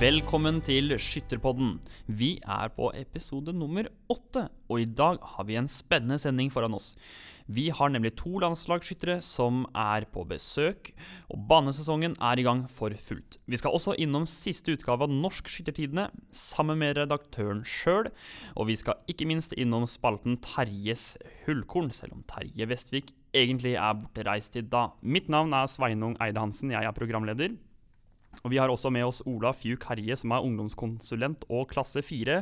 Velkommen til Skytterpodden. Vi er på episode nummer åtte, og i dag har vi en spennende sending foran oss. Vi har nemlig to landslagsskyttere som er på besøk, og banesesongen er i gang for fullt. Vi skal også innom siste utgave av Norsk Skyttertidene sammen med redaktøren sjøl, og vi skal ikke minst innom spalten Terjes hullkorn, selv om Terje Vestvik egentlig er bortreist i dag. Mitt navn er Sveinung Eide Hansen, jeg er programleder. Og vi har også med oss Ola Fjuk Herje, som er ungdomskonsulent og klasse 4.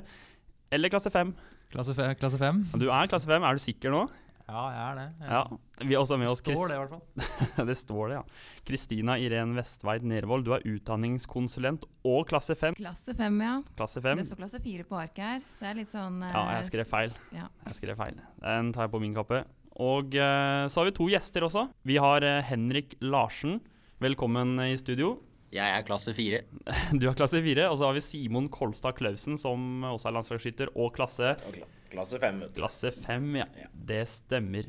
Eller klasse 5. Klasse, fe klasse 5? Du er klasse 5, er du sikker nå? Ja, jeg er det. Jeg Ja. Vi har også med oss Står det, i hvert fall. det står det, ja. Kristina Irén Vestveit Nervold, du er utdanningskonsulent og klasse 5. Klasse 5, ja. Klasse 5. Det står klasse 4 på arket her. Det er litt sånn Ja, eh, jeg skrev feil. Ja. Jeg skrev feil. Den tar jeg på min kappe. Og eh, så har vi to gjester også. Vi har eh, Henrik Larsen. Velkommen i studio. Jeg er klasse fire. Du er klasse 4. Og så har vi Simon Kolstad Klausen, som også er landslagsskytter, og klasse Og Klasse fem. Klasse 5, ja. Ja. Det stemmer.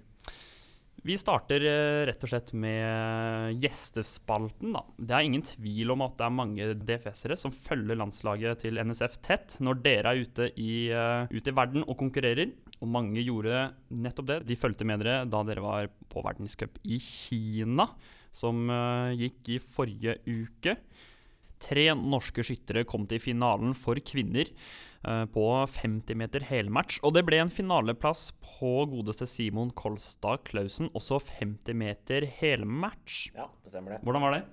Vi starter eh, rett og slett med gjestespalten. da. Det er ingen tvil om at det er mange DFS-ere som følger landslaget til NSF tett når dere er ute i, eh, ute i verden og konkurrerer. Og mange gjorde nettopp det. De fulgte med dere da dere var på verdenscup i Kina, som eh, gikk i forrige uke. Tre norske skyttere kom til finalen for kvinner eh, på 50 meter helmatch. Og det ble en finaleplass på godeste Simon Kolstad Klausen, også 50 meter helmatch. Ja, det stemmer det. Hvordan var det?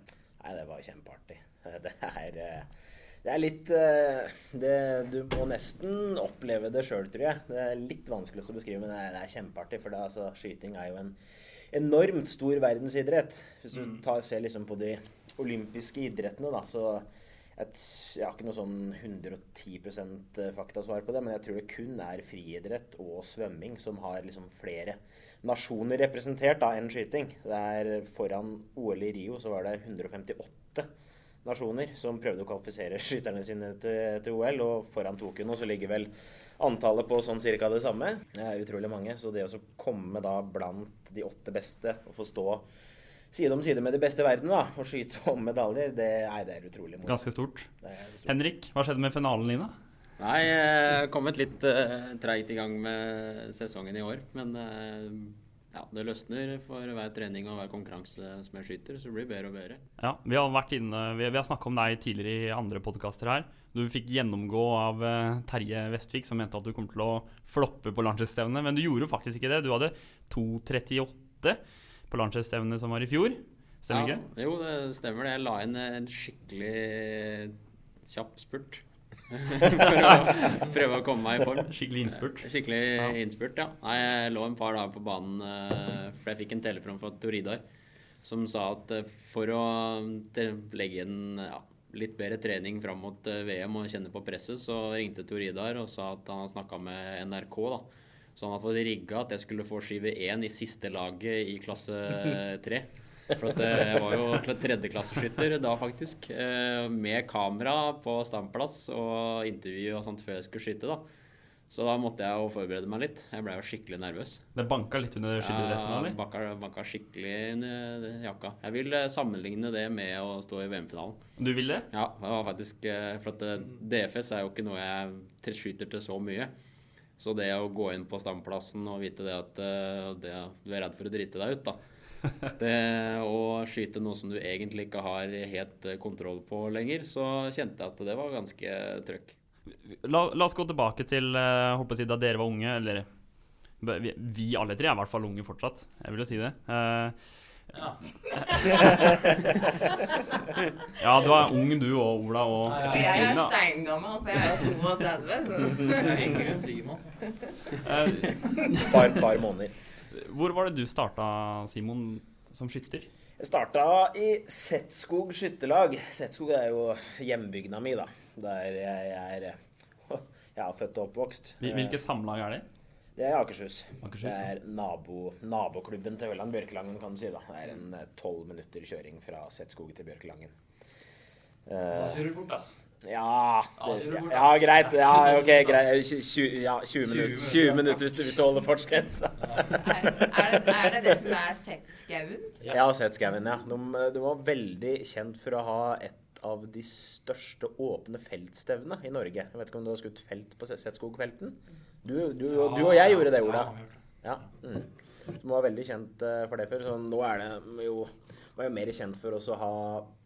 Nei, det var kjempeartig. Det er, eh, det er litt det, Du må nesten oppleve det sjøl, tror jeg. Det er litt vanskelig å beskrive, men det er, det er kjempeartig. For det, altså, skyting er jo en enormt stor verdensidrett. Hvis du tar, ser liksom på de olympiske idrettene, da, så et, jeg har ikke noe sånn 110% faktasvar på det, men jeg tror det kun er friidrett og svømming som har liksom flere nasjoner representert da, enn skyting. Det er Foran OL i Rio så var det 158 nasjoner som prøvde å kvalifisere skytterne sine til, til OL, og foran Tokyo nå så ligger vel antallet på sånn cirka det samme. Det er utrolig mange, så det å komme da blant de åtte beste og få stå side om side med de beste i verden da, og skyte om medaljer, det, nei, det er utrolig moro. Ganske stort. Stort. Henrik, hva skjedde med finalen din? da? Nei, jeg kommet litt uh, treigt i gang med sesongen i år. Men uh, ja, det løsner for hver trening og hver konkurranse som jeg skyter, så det blir bedre og bedre. Ja, Vi har, vært inne, vi, vi har snakka om deg tidligere i andre podkaster her. Du fikk gjennomgå av eh, Terje Vestvik, som mente at du kom til å floppe på landslagsstevnet. Men du gjorde faktisk ikke det. Du hadde 2.38 på landslagsstevnet som var i fjor. Stemmer ja, ikke? Jo, det stemmer det. Jeg la inn en skikkelig kjapp spurt. for å prøve å komme meg i form. Skikkelig innspurt. Skikkelig Ja. innspurt, ja. Nei, jeg lå en par dager på banen, eh, for jeg fikk en telefon fra Toridar som sa at eh, for å legge inn ja, litt bedre trening fram mot eh, VM og kjenne på presset, så ringte Tor Idar og sa at han har snakka med NRK. da. Så han hadde fått rigga at jeg skulle få skive 1 i siste laget i klasse 3. For at eh, jeg var jo tredjeklasseskytter da, faktisk. eh, Med kamera på standplass og intervju og sånt før jeg skulle skyte. da. Så da måtte jeg jo forberede meg litt. Jeg ble jo skikkelig nervøs. Det banka litt under skytterdressen? Ja, eller? banka, banka skikkelig under jakka. Jeg vil eh, sammenligne det med å stå i VM-finalen. Du vil det? Ja, det var faktisk eh, For at eh, DFS er jo ikke noe jeg skyter til så mye. Så det å gå inn på standplassen og vite det at det, du er redd for å drite deg ut, da. Det å skyte noe som du egentlig ikke har helt kontroll på lenger, så kjente jeg at det var ganske trøkk. La, la oss gå tilbake til uh, håper jeg, da dere var unge. Eller vi, vi alle tre er i hvert fall unge fortsatt. Jeg vil jo si det. Uh, ja, du er ung du og Ola og Jeg er steingammel, for jeg er jo 32. Så. Jeg er yngre enn Simon. Eh, Par, par måneder. hvor var det du starta, Simon, som skytter? Jeg starta i Setskog skytterlag. Setskog er jo hjembygda mi, da. Der jeg er Jeg er født og oppvokst. Hvilket Hvilke samlag er det? Det er Akershus. Akershus, Det er nabo, naboklubben til Ørland Bjørkelangen, kan du si. da. Det er en tolv minutter kjøring fra Setskog til Bjørkelangen. Da Eh, kjører du fort, ass. ja, Ja, det, ja, ja, greit. Ja, ok, greit. 20, ja, 20 minutter, 20 minutter hvis du, hvis du holder fartsgrensa. Er, er, det, er det det som er Setskauen? Ja, Setskauen. ja. De, de var veldig kjent for å ha et av de største åpne feltstevnene i Norge. Jeg vet ikke om du har skutt felt på Setskogfelten? Du, du, du og jeg gjorde det, Ola. Ja, Mm. Som var veldig kjent eh, for det før. Så nå er det jo var jo mer kjent for å ha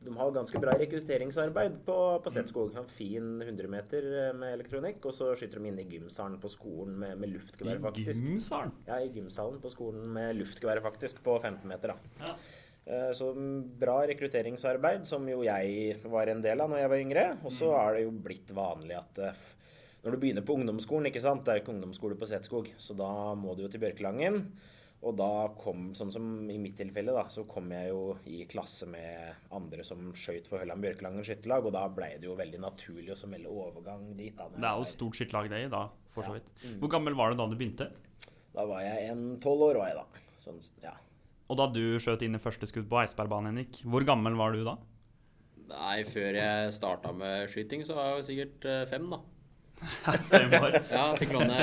De har ganske bra rekrutteringsarbeid på, på Setskog. Har en fin 100 meter eh, med elektronikk, og så skyter de inn i gymsalen på skolen med, med luftgevær, I gymsalen. Ja, i gymsalen på skolen med luftgevær, faktisk, på 15 meter, da. Ja. Eh, Så bra rekrutteringsarbeid, som jo jeg var en del av når jeg var yngre. Og så er det jo blitt vanlig at eh, når du begynner på ungdomsskolen, ikke sant, det er jo ikke ungdomsskole på Setskog, så da må du jo til Bjørkelangen. Og da kom, sånn som i mitt tilfelle, da, så kom jeg jo i klasse med andre som skøyt for Hølland Bjørkelangen skytterlag, og da ble det jo veldig naturlig å melde overgang dit. Da, Det er jo stort skytterlag det i da, for så vidt. Hvor gammel var du da du begynte? da var jeg en tolv år, var jeg da. Sånn, ja. Og da du skjøt inn i første skudd på Eidsbergbanen, Henrik, hvor gammel var du da? Nei, før jeg starta med skyting, så var jeg sikkert eh, fem, da. Fem år. Ja, fikk låne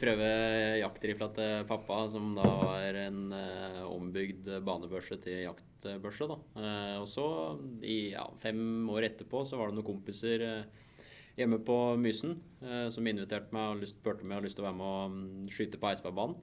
prøve jaktrifla til pappa, som da var en uh, ombygd banebørse til jaktbørse. da. Uh, og så, i ja, fem år etterpå, så var det noen kompiser uh, hjemme på Mysen eh, som inviterte meg og lyst, spurte om jeg hadde lyst til å være med og mm, skyte på Eidsbergbanen.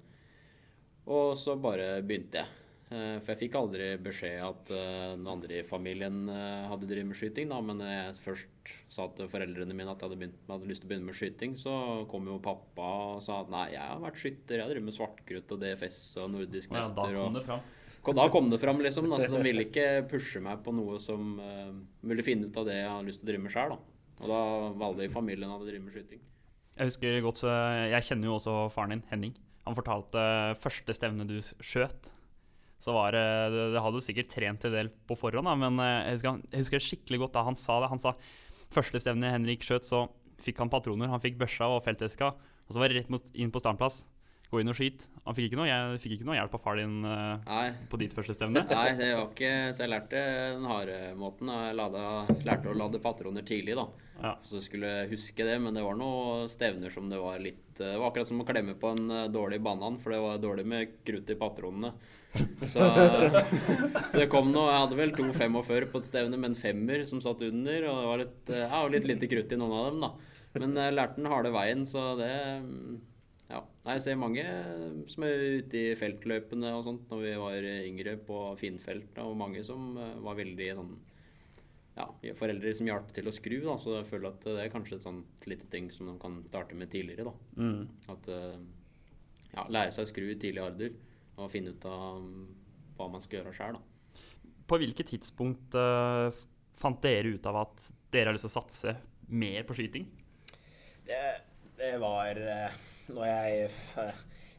Og så bare begynte jeg. Eh, For jeg fikk aldri beskjed at den andre i familien eh, hadde drevet med skyting. da, Men jeg først sa til foreldrene mine at jeg hadde, begynt, hadde lyst til å begynne med skyting, så kom jo pappa og sa at nei, jeg har vært skytter, jeg har drevet med svartkrutt og DFS og nordisk mester. ja, da kom det fram. og da kom det fram, liksom. Altså, de ville ikke pushe meg på noe som uh, ville finne ut av det jeg hadde lyst til å drive med sjøl. Og da var alle i familien hadde drevet med skyting. Jeg husker godt, eh, jeg kjenner jo også faren din, Henning. Han fortalte første stevne du skjøt. Så var det, det hadde du sikkert trent en del på forhånd, da, men eh, jeg husker, han- jeg husker skikkelig godt da han sa det. Han sa første stevne Henrik skjøt, så fikk han patroner. Han fikk børsa og felteska, og så var det rett inn på standplass. Gå inn og skyte. Han fikk ikke noe, jeg fikk ikke noe hjelp av far din eh, Nei, på ditt første stevne. Nei, det var ikke Så jeg lærte den harde måten. Jeg lada, lærte å lade patroner tidlig, da. Ja. Så skulle jeg huske det, men det var noen stevner som det var litt Det var akkurat som å klemme på en eh, dårlig banan, for det var dårlig med krutt i patronene. Så, så det kom noe Jeg hadde vel to 45 på et stevne med en femmer som satt under, og det var litt, eh, ja, litt lite krutt i noen av dem, da. Men jeg lærte den harde veien, så det mm, ja. Nei, jeg ser mange som er ute i feltløpene og sånt når vi var yngre på Finnfelt, og mange som eh, var veldig sånn ja, foreldre som hjalp til å skru, da, så jeg føler at det er kanskje et sånt lite ting som de kan starte med tidligere. da. Mm. At eh, ja, lære seg å skru i tidlig alder og finne ut av mm, hva man skal gjøre sjøl. På hvilket tidspunkt uh, fant dere ut av at dere har lyst til å satse mer på skyting? Det, det var eh, Når jeg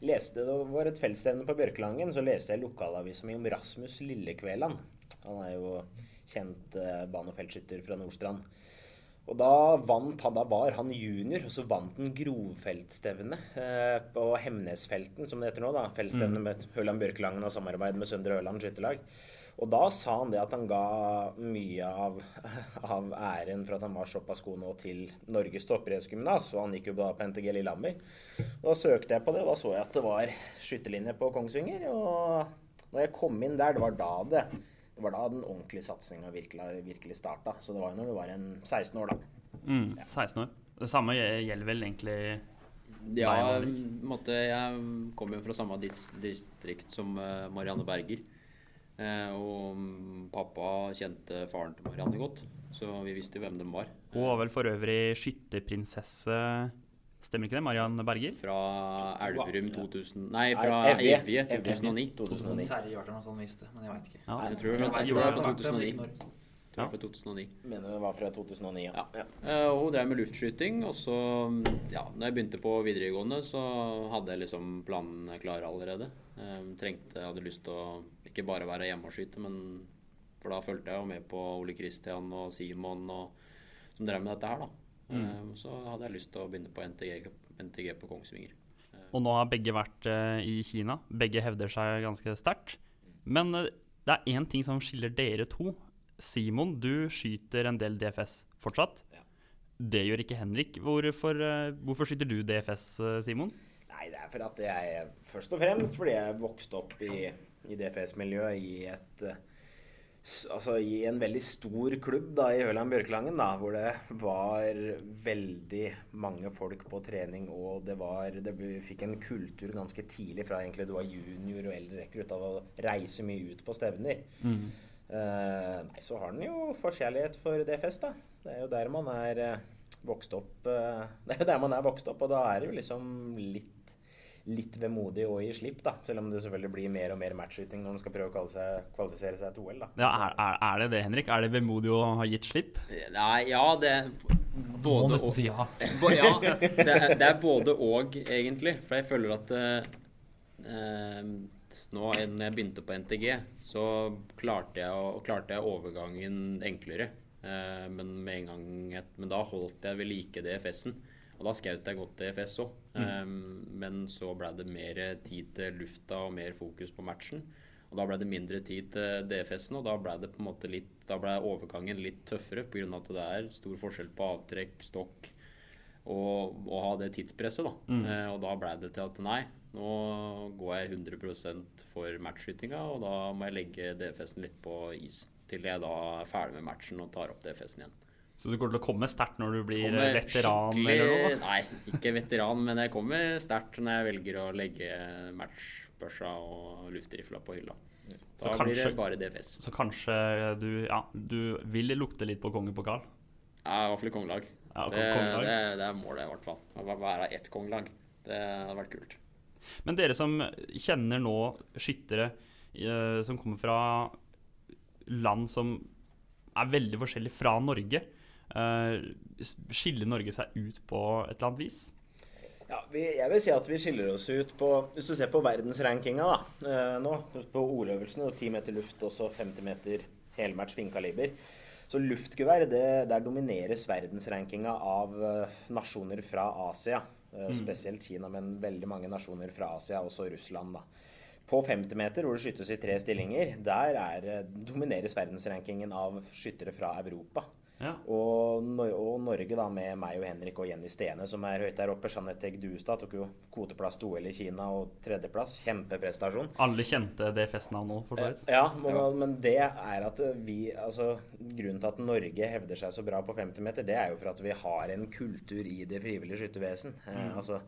leste Det var et feltstevne på Bjørkelangen, så leste jeg lokalavisa mi om Rasmus Lillekveland. Han er jo kjent eh, bane- og feltskytter fra Nordstrand. Og da vant han, da var han junior, og så vant han grovfeltstevnet eh, på Hemnesfelten, som det heter nå. da, Feltstevnet med Høland Bjørkelangen og samarbeid med Søndre Høland skytterlag. Og da sa han det at han ga mye av, av æren for at han var såpass god nå til Norges toppidrettsgymnas, og han gikk jo da på NTG Lillehammer. Og Da søkte jeg på det, og da så jeg at det var skytterlinje på Kongsvinger. Og når jeg kom inn der, det var da det det var da den ordentlige satsinga virkelig, virkelig starta. Så det var jo når du var en 16 år, da. Mm, 16 år. Det samme gjelder vel egentlig Ja, Henrik. måtte, jeg kom jo fra samme distrikt som eh, Marianne Berger. Eh, og pappa kjente faren til Marianne godt, så vi visste jo hvem de var. Hun var vel for øvrig skytterprinsesse Stemmer ikke det? Mariann Berger? Fra Elverum 2000 Nei, fra Evje. Evje 2009. 2009. Terje det noe sånt visste, men jeg veit ikke. Ja. Jeg tror det var, jeg fra hvor det har vært, 2009. Ja. Jeg fra 2009. Mener det var fra 2009, ja. ja. ja. og hun drev med luftskyting, og så Ja, når jeg begynte på videregående, så hadde jeg liksom planene klare allerede. Eh, trengte, hadde lyst til å ikke bare være hjemme og skyte, men For da fulgte jeg jo med på Ole Kristian og Simon og, som drev med dette her, da. Mm. så hadde jeg lyst til å begynne på NTG, NTG på Kongsvinger. Og nå har begge vært eh, i Kina. Begge hevder seg ganske sterkt. Men eh, det er én ting som skiller dere to. Simon, du skyter en del DFS fortsatt. Ja. Det gjør ikke Henrik. Hvorfor, eh, hvorfor skyter du DFS, Simon? Nei, det er for at jeg Først og fremst fordi jeg vokste opp i, i DFS-miljøet i et eh, altså, i en veldig stor klubb da, i Høland Bjørkelangen, da, hvor det var veldig mange folk på trening, og det var det, ble, fikk en kultur ganske tidlig fra egentlig du var junior og eldre rekrutt av å reise mye ut på stevner. Mm. Uh, nei, så har den jo forskjellighet for DFS, da. Det er jo der man er uh, vokst opp uh, Det er jo der man er vokst opp, og da er det jo liksom litt Litt vemodig å gi slipp, da. Selv om det selvfølgelig blir mer og mer matchskyting når man skal prøve å seg, kvalifisere seg til OL. da. Ja, er, er, er det det, Henrik? Er det vemodig å ha gitt slipp? Nei, ja, det Må nesten og. si ja. Ja, det er, det er både og, egentlig. For jeg føler at eh, eh, nå, når jeg begynte på NTG, så klarte jeg, klarte jeg overgangen enklere. Eh, men, med en gang men da holdt jeg ved like DFS-en. Og da skjøt jeg godt DFS òg. men så ble det mer tid til lufta og mer fokus på matchen. Og da ble det mindre tid til DFS-en, og da ble det på en måte litt, da ble overgangen litt tøffere pga. at det er stor forskjell på avtrekk, stokk og, og ha det tidspresset. da. Eh, og da ble det til at nei, nå går jeg 100% for matchskytinga, og da må jeg legge DFS-en litt på is. Til jeg da er ferdig med matchen og tar opp DFS-en igjen. Så du kommer til å komme sterkt når du blir Kommer veteran eller noe? Nei, ikke veteran, men jeg kommer sterkt når jeg velger å legge matchbørsa og luftrifla på hylla. Så Da blir det bare DFS. Så kanskje du, ja, du vil lukte litt på kongepokal? Ja, i hvert fall i kongelag. Ja, det, det, det er målet, i hvert fall. Å være ett kongelag. Det hadde vært kult. Men dere som kjenner nå skyttere eh, som kommer fra land som er veldig forskjellige fra Norge, eh, skiller Norge seg ut på et eller annet vis? Ja, vi, jeg vil si at vi skiller oss ut på Hvis du ser på verdensrankinga da, eh, nå, på ordøvelsene, og 10 meter luft, også 50 meter helmatch finkaliber. Så luftgevær, det, der domineres verdensrankinga av eh, nasjoner fra Asia. eh, Spesielt Kina, men veldig mange nasjoner fra Asia, også Russland. da. På 50 meter, hvor det skytes i tre stillinger, der er, eh, domineres verdensrankingen av skyttere fra Europa. Ja. Og, og Norge, da, med meg og Henrik og Jenny Stene, som er høyt der oppe. Jeanette Egg Duestad tok jo kvoteplass til OL i Kina og tredjeplass. Kjempeprestasjon. Alle kjente DFS-navn nå, for så vidt. Ja, men, men det er at vi altså, Grunnen til at Norge hevder seg så bra på 50 meter, det er jo for at vi har en kultur i det frivillige skyttervesen. Eh, altså,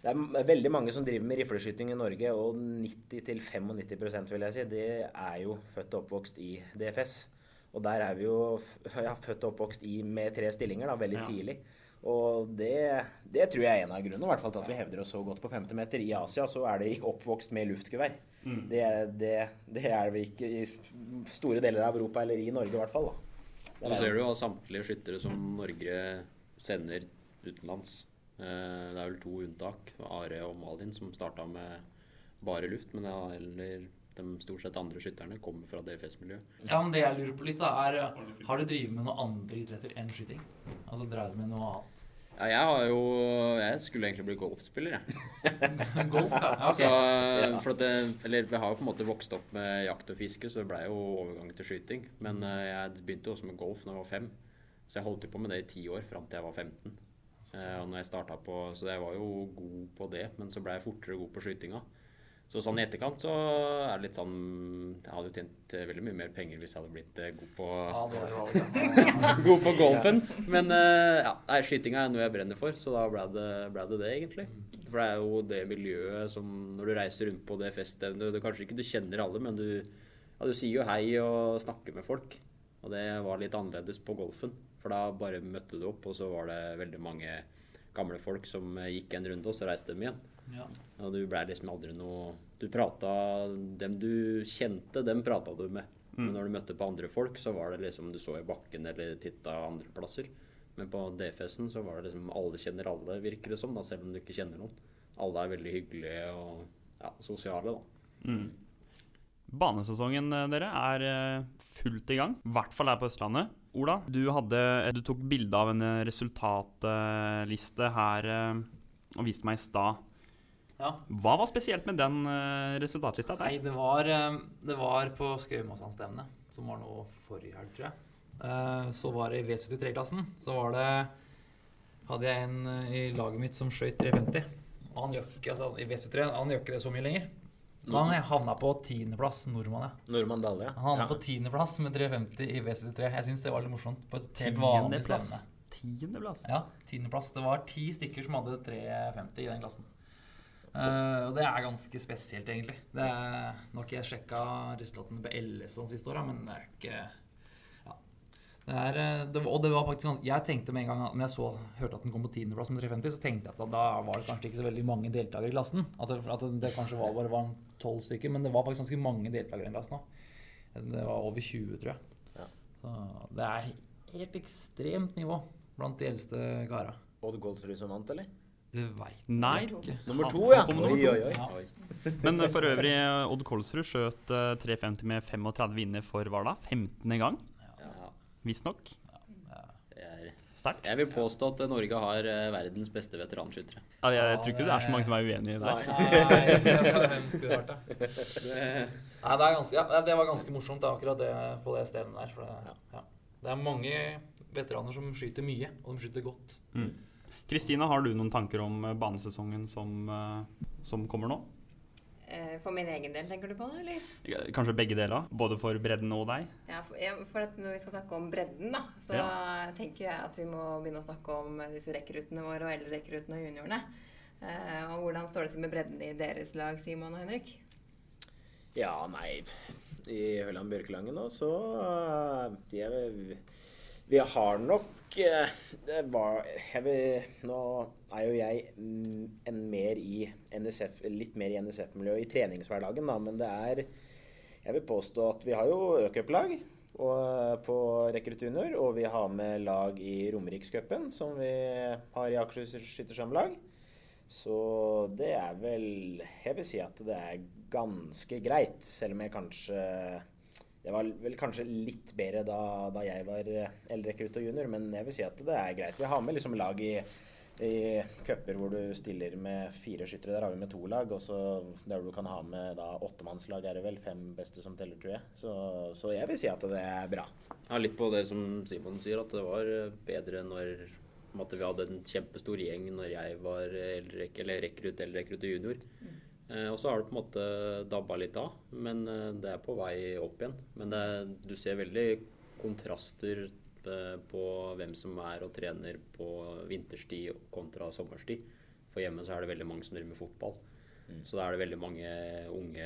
det er veldig mange som driver med rifleskyting i Norge, og 90-95% vil jeg si, det er jo født og oppvokst i DFS. Og der er vi jo ja, født og oppvokst i, med tre stillinger da, veldig Ja. tidlig. Og det, det tror jeg er en av grunnene i hvert fall til at vi hevder oss så godt på 50 meter. I Asia så er det oppvokst med luftgevær. Det, er- det, det er vi ikke i store deler av Europa, eller i Norge i hvert fall. da. Så ser du jo samtlige skyttere som Norge sender utenlands. Eh, Det er vel to unntak, Are og Malin, som starta med bare luft. Men ja, eller de stort sett andre skytterne kommer fra DFS-miljøet. Ja, men det jeg lurer på litt, da, er Har du drevet med noen andre idretter enn skyting? Altså drevet med noe annet? Ja, jeg har jo Jeg skulle egentlig bli golfspiller, jeg. Golf, ja. Okay. Så, for at det, eller vi har jo på en måte vokst opp med jakt og fiske, så det blei jo overgang til skyting. Men eh, jeg begynte også med golf da jeg var fem, så jeg holdt jo på med det i ti år fram til jeg var 15. Eh, og når jeg på, Så jeg var jo god på det, men så blei jeg fortere god på skytinga. Så sånn i etterkant så er det litt sånn Jeg hadde jo tjent eh, veldig mye mer penger hvis jeg hadde blitt eh, god på Ja, god på golfen. Men eh, ja, nei, skytinga er noe jeg brenner for, så da ble det ble det, det, egentlig. For det er jo det miljøet som Når du reiser rundt på det feststevnet du, Kanskje ikke du kjenner alle, men du, ja, du sier jo hei og snakker med folk. Og det var litt annerledes på golfen. For da bare møtte du opp, og så var det veldig mange gamle folk som gikk en runde, og så reiste de igjen. Ja. Og du blei liksom aldri noe Du prata Dem du kjente, dem prata du med. Men når du møtte på andre folk, så var det liksom du så i bakken eller titta andre plasser. Men på DFS-en så var det liksom alle kjenner alle, virker det som, da, selv om du ikke kjenner noen. Alle er veldig hyggelige og ja, sosiale, da. Mm. Banesesongen eh, dere er eh, fullt i gang, i hvert fall her på Østlandet. Ola, du, hadde, eh, du tok bilde av en resultatliste her og viste meg i stad. Ja. Hva var spesielt med den uh, resultatlista? Nei, Der? det var, eh, det var på Skaumåsandstevnet, som var nå forrige helg, tror jeg. Uh, Så var det i V73-klassen. Så var det hadde jeg en uh, i laget mitt som skøyt 350. Og han gjør ikke, altså, i V73, han gjør ikke det så mye lenger. Han havna på tiendeplass, nordmann, ja. Nordmann Dahle, ja. Han havna ja. på tiendeplass med 350 i V73. Jeg syns det var litt morsomt. På et helt vanlig stevne. Tiendeplass. Ja, tiendeplass. Det var ti stykker som hadde 350 i den klassen. Eh, og det er ganske spesielt, egentlig. Det er, Nå har ikke jeg sjekka resultatene på LS sånn siste åra, men det er ikke ja. det er, eh, det, Og det var faktisk ganske Jeg tenkte med en gang Når jeg så, hørte at den kom på tiendeplass med 350, så tenkte jeg at da, da var det kanskje ikke så veldig mange deltakere i klassen. At det, at det kanskje var, bare var tolv stykker, men det var faktisk ganske mange deltakere i klassen òg. Det var over 20, tror jeg. Ja. Så det er helt ekstremt nivå blant de eldste kara. Odd Goldsrud som vant, eller? Det veit Nei. Nummer to. ikke. Nummer to, ja. Oi, nummer to. oi, oi. Ja. Oi. Men eh, for øvrig, eh, Odd Kolsrud skjøt eh, 350 med 35 vinner for hva da? 15. gang, Ja, visstnok. det er Sterkt. Jeg vil påstå at Norge har eh, verdens beste veteranskyttere. Ja, jeg, jeg tror ikke det er så mange som er uenig i det. Nei. Nei, hvem skulle det er ganske, ja, det var ganske morsomt, det, akkurat det på det stedet der. For det, ja. det er mange veteraner som skyter mye, og de skyter godt. Mm. Kristina, har du noen tanker om eh, banesesongen som, eh, som kommer nå? Eh, For min egen del, tenker du på det, eller? Kanskje begge deler? Både for bredden og deg? Ja, for, ja, for at når vi skal snakke om bredden, da, så tenker jeg at vi må begynne å snakke om disse rekruttene våre og eldrerekruttene og juniorene. Eh, og hvordan står det til med bredden i deres lag, Simon og Henrik? Ja, nei I Høland Bjørkelangen nå, så uh, jeg, Vi har nok eh, Det var vil, Nå er jo jeg en mer i NSF, litt mer i NSF-miljøet i treningshverdagen, da, men det er Jeg vil påstå at vi har jo ø-cuplag på Rekrutt Junior, og vi har med lag i Romerikscupen, som vi har i Akershus Skyttersamlag. Så det er vel Jeg vil si at det er ganske greit, selv om jeg kanskje Det var vel kanskje litt bedre da, da jeg var eldrekrutt og junior, men jeg vil si at det er greit. Vi har med liksom lag i, i cuper hvor du stiller med fire skyttere. Der har vi med to lag, og så der du kan ha med da åttemannslag, er det vel. Fem beste som teller, tror jeg. Så, så jeg vil si at det er bra. Ja, litt på det som Simon sier, at det var eh, bedre når vi hadde en kjempestor gjeng når jeg var eller rekrutt eller rekrutt og junior. Eh, og så har det på en måte dabba litt av, men eh, det er på vei opp igjen. Men det, er- du ser veldig kontraster eh, på hvem som er og trener på vinterstid kontra sommerstid. For hjemme så er det veldig mange som driver med fotball. Så da er det veldig mange unge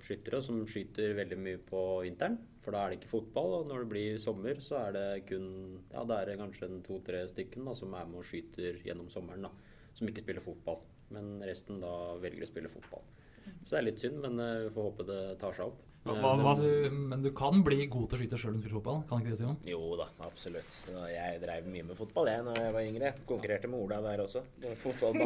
skyttere som skyter veldig mye på vinteren. For da er det ikke fotball, og når det blir sommer, så er det kun Ja, da er det kanskje to-tre stykken da, som er med og skyter gjennom sommeren, da. Som ikke spiller fotball. Men resten da velger å spille fotball. Så det er litt synd, men eh, vi får håpe det tar seg opp. Hva- Eh, hva- Men du, men du kan bli god til å skyte sjøl om du spiller fotball? Kan ikke det, Simon? Jo da, absolutt. Jeg dreiv mye med fotball jeg når jeg var yngre. Konkurrerte med Ola der også. Var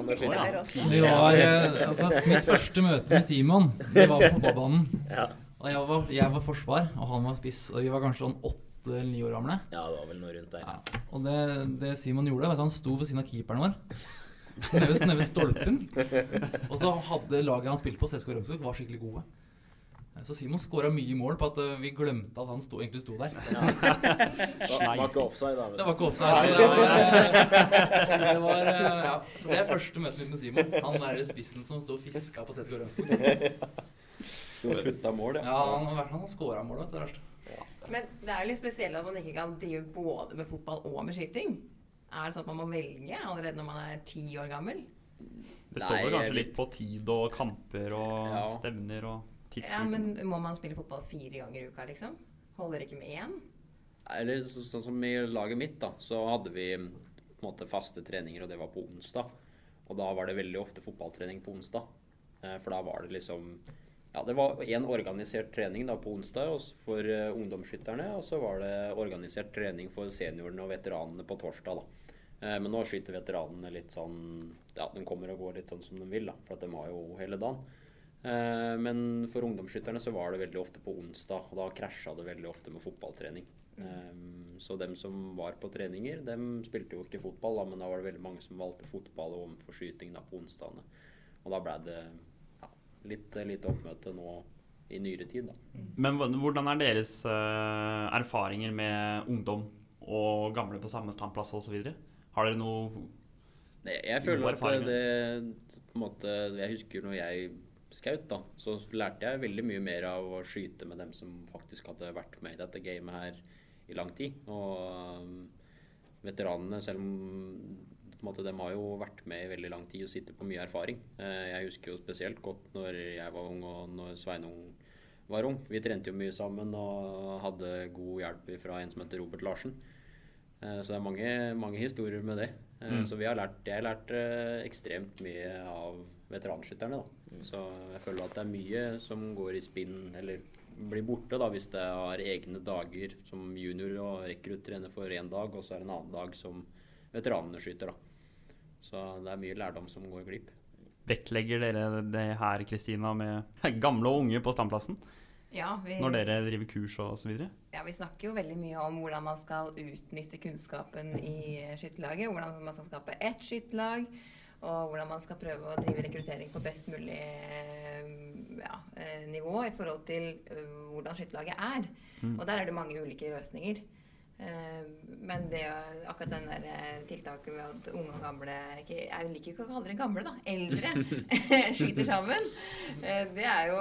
og skyting. ja. Eh, altså, mitt første møte med Simon det var på fotballbanen. Ja. Og jeg var, jeg var forsvar, og han var spiss. Og vi var kanskje sånn åtte eller ni år gamle. ja, det var vel noe rundt der. Ja. Og det, det Simon gjorde, var at han sto ved siden av keeperen vår. Nede nede ved stolpen. Og så hadde laget han spilte på, CSK Rongsvik, var skikkelig gode. Så Simon skåra mye mål på at eh, vi glemte at han sto, egentlig sto der. Det var, ikke offside, da. Det var ikke offside. Det var, eh, det var, eh, ja. Så det er første møtet mitt med Simon. Han er spissen som sto og fiska på CSK Rømskog. Sto og putta mål, Ja, han han, han har scora mål, vet du. Men det er jo litt spesielt at man ikke kan drive både med fotball og med skyting. Er det sånn at man må velge allerede når man er ti år gammel? Det står Nei, vel kanskje jeg- litt på tid og kamper og Ja. stevner og Ja, men Må man spille fotball fire ganger i uka, liksom? Holder ikke med én? Eller sånn som i laget mitt, da, så hadde vi på en måte faste treninger, og det var på onsdag. Og da var det veldig ofte fotballtrening på onsdag. Eh, For da var det liksom Ja, det var én organisert trening da på onsdag for eh, ungdomsskytterne, og så var det organisert trening for seniorene og veteranene på torsdag, da. Eh, Men nå skyter veteranene litt sånn Ja, de kommer og går litt sånn som de vil, da, for at de har jo hele dagen. Eh, Men for ungdomsskytterne så var det veldig ofte på onsdag, og da krasja det veldig ofte med fotballtrening. Mm. Så dem som var på treninger, dem spilte jo ikke fotball, da, men da var det veldig mange som valgte fotball overfor skyting da på onsdagene. Og da ble det ja, litt lite oppmøte nå i nyere tid, da. Men hvordan er deres eh, erfaringer med ungdom og gamle på samme standplass osv.? Har dere noe Det- Jeg føler at erfaringer. det på en måte, Jeg husker når jeg scout, da, så lærte jeg veldig mye mer av å skyte med dem som faktisk hadde vært med i dette gamet her i lang tid. Og um, veteranene, selv om måte, de har jo vært med i veldig lang tid og sitter på mye erfaring. Eh, jeg husker jo spesielt godt når jeg var ung og når Sveinung var ung. Vi trente jo mye sammen og hadde god hjelp fra en som heter Robert Larsen. Eh, så det er mange, mange historier med det. Eh, Mm. Så vi har lært, jeg har lært eh, ekstremt mye av veteranskytterne. da. Så jeg føler at det er mye som går i spinn, eller blir borte, da, hvis det har egne dager som junior og rekrutt trener for én dag, og så er det en annen dag som veteranene skyter. da. Så det er mye lærdom som går glipp. Vektlegger dere det her, Kristina, med gamle og unge på standplassen? Ja, vi, Når dere driver kurs og osv.? ja, vi snakker jo veldig mye om hvordan man skal utnytte kunnskapen i skytterlaget. Hvordan man skal skape ett skytterlag. Og hvordan man skal prøve å drive rekruttering på best mulig eh, ja, eh, nivå i forhold til eh, hvordan skytterlaget er. Og der er det mange ulike løsninger. Eh, Men det, akkurat den der eh, tiltaket med at unge og gamle Jeg liker ikke å kalle dere gamle, da. Eldre skyter sammen. eh, Det er jo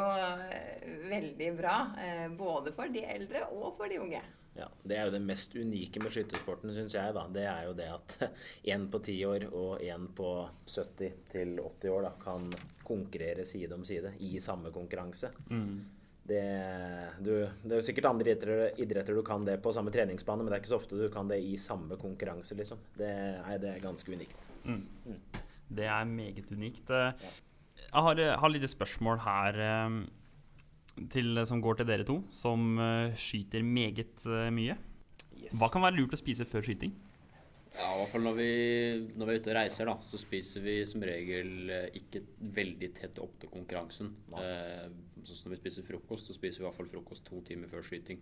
veldig bra. eh, Både for de eldre og for de unge. Ja, Det er jo det mest unike med skytesporten, syns jeg. da. Det er jo det at én på 10 år og én på 70 til 80 år da, kan konkurrere side om side i samme konkurranse. Det, du, det er jo sikkert andre idretter, idretter du kan det på samme treningsbane, men det er ikke så ofte du kan det i samme konkurranse, liksom. Det er, det er ganske unikt. Det er meget unikt. Jeg har, har litt spørsmål her eh, til, som går til dere to, som eh, skyter meget eh, mye. Yes. Hva kan være lurt å spise før skyting? Ja, i hvert fall når vi, når vi er ute og reiser, da, så spiser vi som regel eh, ikke veldig tett opp til konkurransen. Eh, sånn som når vi spiser frokost, så spiser vi i hvert fall frokost to timer før skyting.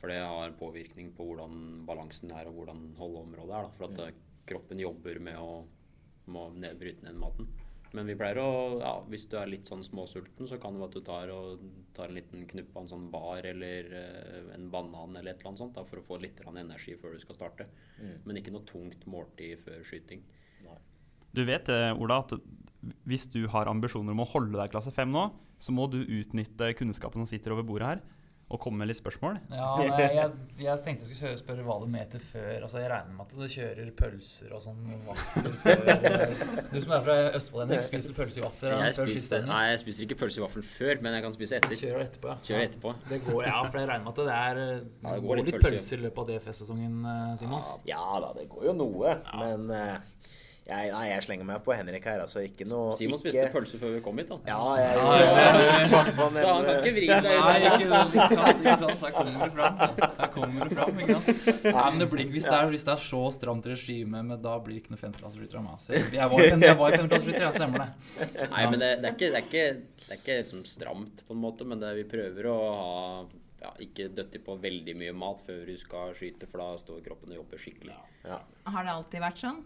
For det har påvirkning på hvordan balansen er og hvordan holdeområdet er. Da, for at mm. kroppen jobber med å må ned, bryte ned maten. Men vi pleier å, ja, hvis du er litt sånn småsulten, så kan det være at du tar, og, tar en liten knupp av en sånn bar eller eh, en banan eller et eller annet sånt da, for å få litt energi før du skal starte. Men ikke noe tungt måltid før skyting. Du vet eh, Ola, at hvis du har ambisjoner om å holde deg i klasse 5 nå, så må du utnytte kunnskapen som sitter over bordet her, og komme med litt spørsmål. Ja, nei, jeg, jeg tenkte jeg skulle spørre hva du mente før. Altså, Jeg regner med at du kjører pølser og sånn vafler før Du som er fra Østfold, Henrik, spiser du pølse i vafler Jeg spiser, nei, jeg spiser ikke pølse i vaffel før, men jeg kan spise etter. Kjører etterpå, ja. Kjører etterpå. Det går, ja, for jeg regner med at det er Ja, det det går går litt pølser i løpet av DFS-sesongen, eh, Simon. Ja da, det går jo noe, men eh, jeg, nei, jeg slenger meg på Henrik her, altså. Ikke noe Simon ikke, spiste pølse før vi kom hit, da. Ja, jeg, jeg, Så han kan ikke vri seg Nei, ikke, ikke sant, ikke sant. Her kommer det fram. Her kommer det fram, ikke sant. Nei, men det blir, hvis, det er, hvis det er så stramt regime, men da blir det ikke noe femteklasseskytter av meg. Jeg jeg var, jeg var femteklasseskytter, ja, stemmer det. Nei, men det, det er ikke, det er ikke, det er ikke liksom stramt, på en måte, men det, vi prøver å ha ja, ikke døtti på veldig mye mat før du skal skyte, for da står kroppen og jobber skikkelig. ja. Har det alltid vært sånn?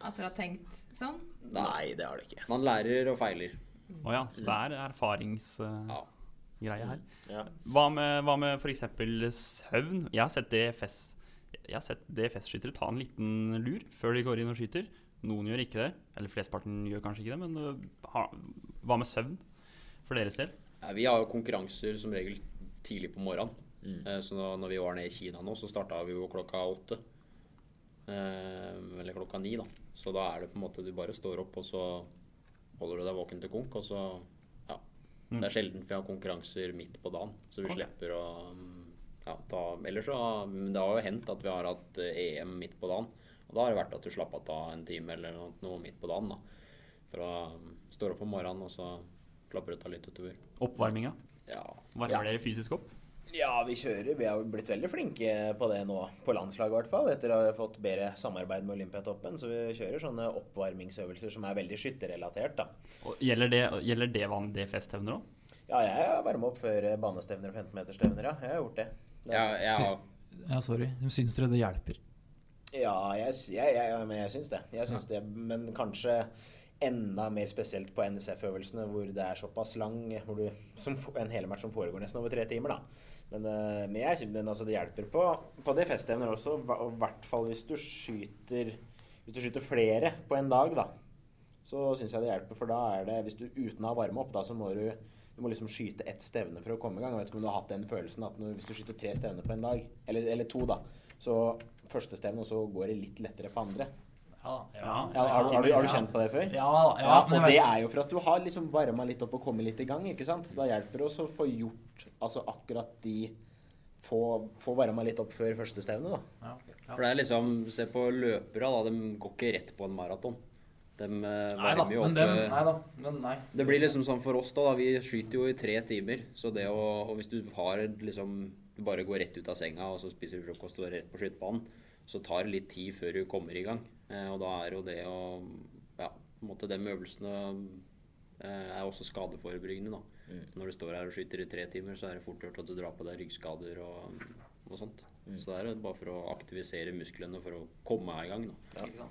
At dere har tenkt sånn? Nei, det har det ikke. Man lærer og feiler. Å ja, så det er erfaringsgreie Ja. her. Ja. Hva med, hva med f.eks. søvn? Jeg har sett DFS Jeg har sett DFS-skyttere ta en liten lur før de går inn og skyter. Noen gjør ikke det, eller flesteparten gjør kanskje ikke det, men øh, ha, hva med søvn for deres del? Ja, vi har jo konkurranser som regel tidlig på morgenen. Mm. Så nå, når vi var nede i Kina nå, så starta vi jo klokka åtte. Eh, eller klokka ni, da. Så da er det på en måte du bare står opp, og så holder du deg våken til konk, og så Ja. Det er sjelden vi har konkurranser midt på dagen, så vi okay. slipper å mm, ja, ta Ellers så men Det har jo hendt at vi har hatt eh, EM midt på dagen. Og da har det vært at du slapp av ta en time eller noe, midt på dagen. da. Fra står opp om morgenen, og så klapper du av litt utover. Oppvarminga? Ja. Varmer Ja. dere fysisk opp? Ja, vi kjører. Vi har blitt veldig flinke på det nå, på landslaget i hvert fall. Etter å ha fått bedre samarbeid med Olympiatoppen. Så vi kjører sånne oppvarmingsøvelser som er veldig skytterrelatert, da. Og gjelder det, gjelder det vanlige DFS-stevner òg? Ja, jeg har varma opp før banestevner og 15-meterstevner, ja. Jeg har gjort det. det ja, Jeg, jeg har Ja, sorry. Syns dere det hjelper? Ja, jeg, jeg, jeg, men jeg syns det. Jeg syns det. Men kanskje enda mer spesielt på NSF-øvelsene, hvor det er såpass lang hvor du, En helmatch som foregår nesten over tre timer, da. Men, eh, men, jeg, men altså, det hjelper på, på det festevner også, og i hvert fall hvis du skyter Hvis du skyter flere på en dag, da. så syns jeg det hjelper. For da er det Hvis du uten å ha varme opp, da, så må du du må liksom skyte ett stevne for å komme i gang. Jeg vet ikke om du har hatt den følelsen at når, hvis du skyter tre stevner på en dag, eller, eller to, da, så første stevne, og så går det litt lettere for andre. Ja, Ja. Ja, har, du- har, du, kjent på det før? Ja, ja, Ja, men og det er jo for at du har liksom varma litt opp og kommet litt i gang, ikke sant? Da hjelper det også å få gjort altså akkurat de Få, få varma litt opp før første stevne, da. ja, ja. For det er liksom Se på løpere, da. De går ikke rett på en maraton. De eh, Nei da, varmer jo men opp den, eh, nei da, men nei. Det blir liksom sånn for oss, da. da vi skyter jo i tre timer. Så det å Og hvis du har liksom Du bare går rett ut av senga, og så spiser du frokost og er rett på skytebanen, så tar det litt tid før du kommer i gang. Eh, og da er jo det å Ja, på en måte de øvelsene eh, er også skadeforebyggende, da. Når du står her og skyter i tre timer, så er det fort gjort at du drar på deg ryggskader og, og sånt. Så det er jo bare for å aktivisere musklene for å komme i gang, da. Ja.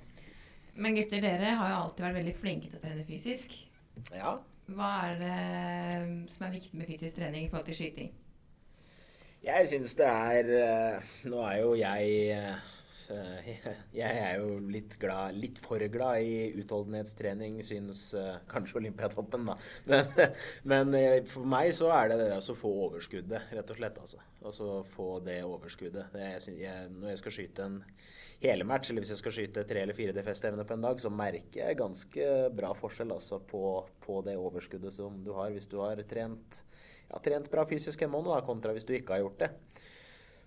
Men gutter, dere har jo alltid vært veldig flinke til å trene fysisk. Ja. Hva er det som er viktig med fysisk trening i forhold til skyting? Jeg syns det er eh, Nå er jo jeg Jeg er jo litt glad Litt for glad i utholdenhetstrening, syns eh, kanskje Olympiatoppen, da. Men, men eh, for meg så er det det å få overskuddet, rett og slett. altså. Altså få det overskuddet. Det, jeg, jeg, når jeg skal skyte en helmatch, eller hvis jeg skal skyte tre eller fire DFS-stevner på en dag, så merker jeg ganske bra forskjell altså, på, på det overskuddet som du har hvis du har trent ja, trent bra fysisk en måned, kontra hvis du ikke har gjort det.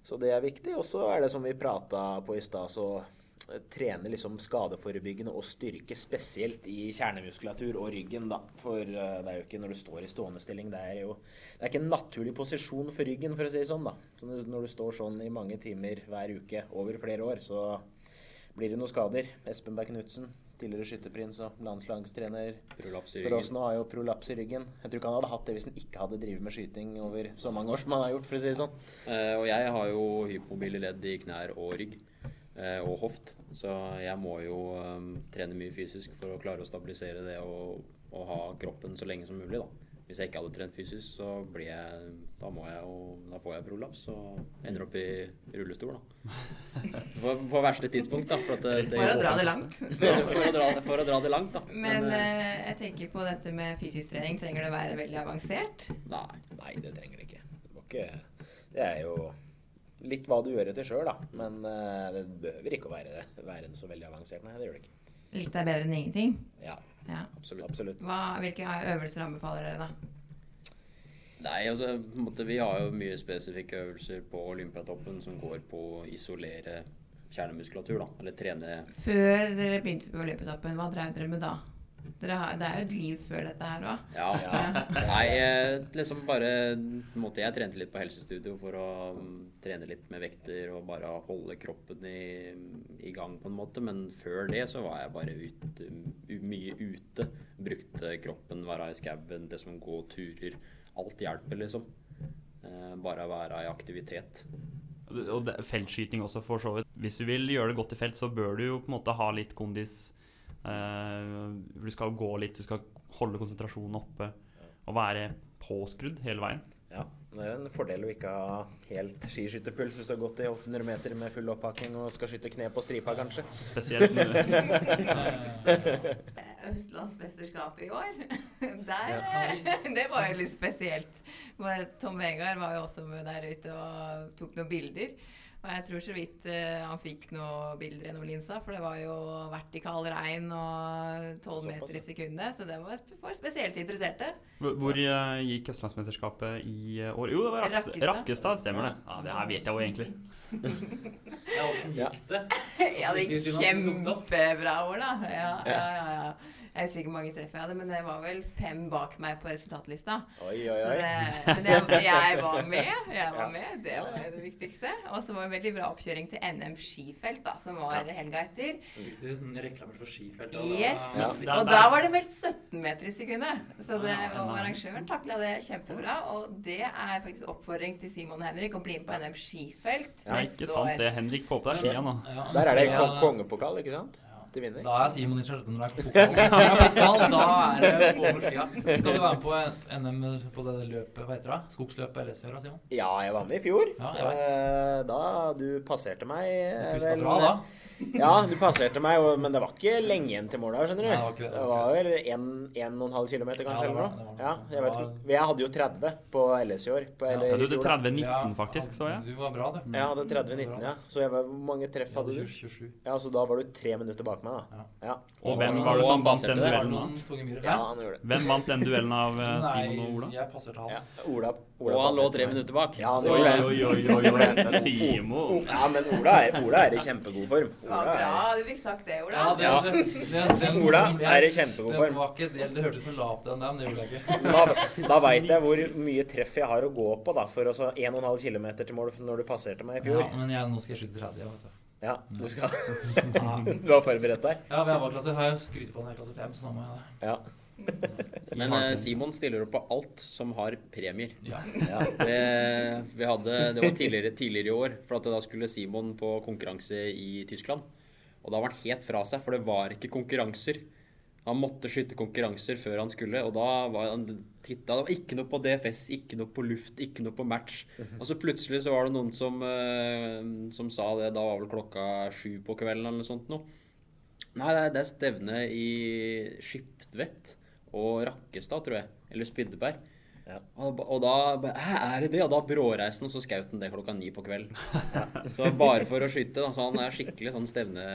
Så det er viktig. Og så er det som vi prata på i stad, så eh, trene liksom skadeforebyggende og styrke spesielt i kjernemuskulatur og ryggen, da. For eh, det er jo ikke når du står i stående stilling, det er jo Det er ikke en naturlig posisjon for ryggen, for å si det sånn, da. Så når du står sånn i mange timer hver uke over flere år, så blir det noen skader. Espen Berg Knutsen, tidligere skytterprins og landslagstrener for oss nå har jo prolaps i ryggen. Jeg tror ikke han hadde hatt det hvis han ikke hadde drevet med skyting over så mange år som han har gjort, for å si det sånn. Eh, og jeg har jo hypomobile ledd i knær og rygg. eh, og hoft. Så jeg må jo eh, trene mye fysisk for å klare å stabilisere det og, og ha kroppen så lenge som mulig. da. Hvis jeg ikke hadde trent fysisk, så blir jeg Da, må jeg jo, da får jeg prolaps og ender opp i rullestol, da. På, på verste tidspunkt, da. For, at det, det, For å dra det langt. for, å dra, for å dra det langt, da. Men Men eh, jeg tenker på dette med fysisk trening. Trenger det å være veldig avansert? nei. Nei, det trenger det ikke. Det, må ikke. det er jo litt hva du gjør etter sjøl, da. Men eh, det behøver ikke å være, være så veldig avansert. Nei, det gjør det ikke. Litt er bedre enn ingenting. Ja, Ja. Absolutt. absolutt. Hva, hvilke øvelser anbefaler dere, da? Nei, altså, på en måte, vi har jo mye spesifikke øvelser på Olympiatoppen som går på å isolere kjernemuskulatur, da. Eller trene Før dere begynte på Olympiatoppen, hva drev dere med da? Dere har, det er jo et liv før dette her òg. Ja. Nei, eh, liksom bare måtte Jeg trente litt på helsestudio for å mm, trene litt med vekter og bare holde kroppen i, i gang på en måte. Men før det så var jeg bare ute, mye ute. Brukte kroppen, være i skauen, det som gå turer. Alt hjelper, liksom. Eh, bare være i aktivitet. Og feltskyting også, for så vidt. Hvis du vil gjøre det godt i felt, så bør du jo på en måte ha litt kondis. Eh, du skal gå litt, du skal holde konsentrasjonen oppe og være påskrudd hele veien. Ja, Det er en fordel å ikke ha helt skiskytterpuls hvis du har gått i 800 meter med full opphakking og skal skyte kne på stripa, kanskje. Spesielt nå. Østlandsmesterskapet i år. Der, eh, Det var jo litt spesielt. Tom Vegard var jo også med der ute og tok noen bilder. Og jeg tror så vidt uh, han fikk noen bilder gjennom linsa, for det var jo vertikal regn og 12 meter i sekundet. Så det var sp- for spesielt interesserte. Hvor hvor, eh, gikk Østlandsmesterskapet i eh, år? Jo, det var Rakkestad. Rakkestad. Rakkestad, stemmer det. Ja, Det her vet jeg jo egentlig. Ja, åssen Ja. gikk det? Ja, det gikk kjempebra år, da. Ja, ja, ja. Jeg husker ikke hvor mange treff jeg hadde, men det var vel fem bak meg på resultatlista. Oi, oi, Så oi. det, men jeg, jeg var med. Jeg var med, Det var det viktigste. Og så var det en veldig bra oppkjøring til NM skifelt, da, som var helga etter. Du reklamerte for skifelt. og Yes! Og da var det meldt 17 meter i sekundet. Så det, Ja, arrangøren takla det kjempebra. Og det er faktisk oppfordring til Simon og Henrik å bli med på NM skifelt Ja, ikke sant det. Henrik, får på deg skia nå. Ja, Der er det så- kongepokal, ikke sant? Vinner. Da er Simon i skjørtet når det er fotball, Da er det på med skia. Skal du være med på NM på det løpet, hva heter det? Skogsløpet eller gjør, Simon? Ja, jeg var med i fjor. Ja, jeg vet. Eh, Da du passerte meg Du eh, pusta bra da. Ja, du passerte meg, men det var ikke lenge igjen til mål da, skjønner du. Nei, det var ikke det, det var vel en, en og kilometer, Ja, kanskje, eller noe. Ja, jeg, vet, var- jeg hadde jo 30 på LS i år. På, Ja, Ja, du hadde 30-19, faktisk, så jeg. Du var bra, du. Jeg hadde 30-19, ja. Så jeg var, hvor mange treff hadde du? 27. Ja, så da var du tre minutter bak meg, da. Ja. Og hvem var det som vant den duellen? myrer? Ja, han gjorde det. Hvem vant den duellen av eh, Simon og Ola? jeg passerte han. Ja, Ola, Ola Og han lå tre minutter bak. Ja, han gjorde det. oi, oi, oi, oi. Simon. Ja, men Ola er, Ola er i kjempegod form. Det var bra du fikk sagt det, Ola. Ja, det, Ja. det, det, den, Ola jeg- er i kjempegod form. Det, var det, det hørtes ut som en la opp til den der, men det gjorde jeg ikke. da da veit jeg hvor mye treff jeg har å gå på da, for å så 1,5 km til mål når du passerte meg i fjor. Ja, men jeg, nå skal jeg skyte 30, vet du. Ja, du skal Du har forberedt deg? ja ved ABA-klasse har jeg skrytt på den her klasse 5, så nå må jeg det. Ja. Men eh, Simon stiller opp på alt som har premier. Ja. ja. Det, vi hadde, det var tidligere, tidligere i år, for at da skulle Simon på konkurranse i Tyskland. Og da var han helt fra seg, for det var ikke konkurranser. Han måtte skyte konkurranser før han skulle, og da var han titta Det var ikke noe på DFS, ikke noe på luft, ikke noe på match. Og så plutselig så var det noen som, eh, som sa det, da var vel klokka sju på kvelden eller noe sånt noe. Nei, det er, det er stevne i Skiptvet og Rakkestad, tror jeg. Eller Spydeberg. Ja. Og, og da Hæ, er det det? Og da bråreiste han, og så skjøt han det klokka ni på kvelden. Så bare for å skyte, da. Så han er skikkelig sånn stevne...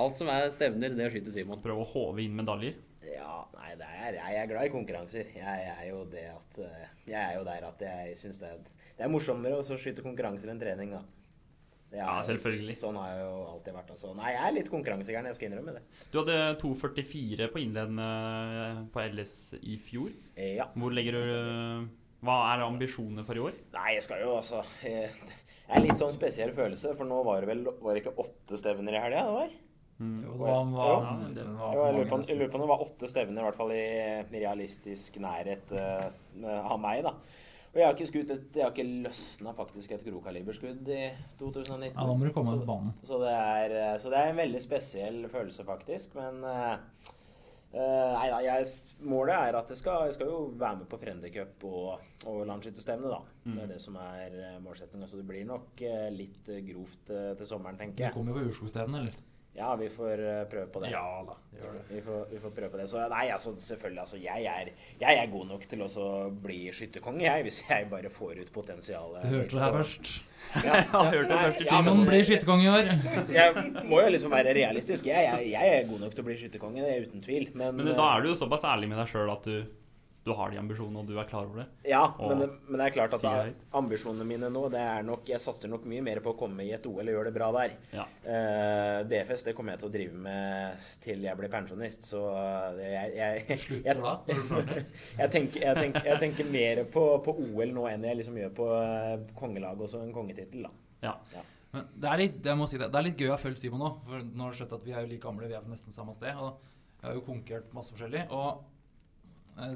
Alt som er stevner, det skyter Simon. Prøve å håve inn medaljer. Ja, nei, det er, jeg er glad i konkurranser. Jeg er jo det at eh, Jeg er jo der at jeg syns det, det er morsommere å skyte konkurranser enn trening, da. Det er- Ja, selvfølgelig. Sånn har jeg jo alltid vært. Altså. Nei, jeg er litt konkurransegæren, jeg skal innrømme det. Du hadde 2,44 på innledende på LS i fjor. Ja. Hvor legger du Hva er ambisjonene for i år? Nei, jeg skal jo altså eh, Det er litt sånn spesiell følelse, for nå var det vel Var det ikke åtte stevner i helga? Det var? Jo, det var, var, Ja, det det- var Jo, jeg lurer på, jeg lurer på om det var åtte stevner, i hvert fall i realistisk nærhet uh, av meg, da. Og jeg har ikke skutt et Jeg har ikke løsna faktisk et grokaliberskudd i 2019. Ja, da må du komme Så- banen. Så det, er, eh, så det er en veldig spesiell følelse, faktisk. Men uh, nei da, jeg, målet er at jeg skal, jeg skal jo være med på Frender Cup og, og landsskytterstevne, da. Det Mm. er det som er målsettinga. Så det blir nok litt grovt til sommeren, tenker jeg. kommer jo på Urskogstevnet, eller? Ja, vi får eh, prøve på det. Ja da, Vi får, vi, får, vi får prøve på det. Så nei, altså selvfølgelig. Altså, jeg, er, jeg er god nok til å bli skytterkonge, jeg. Hvis jeg bare får ut potensialet. Du hørte det her først. Ja, ja, hørte det først Simon men, blir skytterkonge i år. Jeg må jo liksom være realistisk. Jeg, jeg, jeg er god nok til å bli skytterkonge, det er uten tvil. Men, Men da er du jo såpass ærlig med deg sjøl at du, du har de ambisjonene, og du er klar over det. Ja, men, det, men det er klart at da, ambisjonene mine nå det er nok Jeg satser nok mye mer på å komme i et OL og gjøre det bra der. Ja. Uh, DFS det kommer jeg til å drive med til jeg blir pensjonist, så det, jeg, jeg, jeg, tenker, jeg, tenker, jeg tenker mer på, på OL nå enn jeg liksom gjør på kongelaget kongelag og så en kongetittel, da. Ja. Men det er litt, jeg må si det, det er litt gøy å ha fulgt Simon nå. For nå har du skjønt at vi er jo like gamle, vi er fra nesten samme sted. Og vi har jo konkurrert masse forskjellig. Og eh,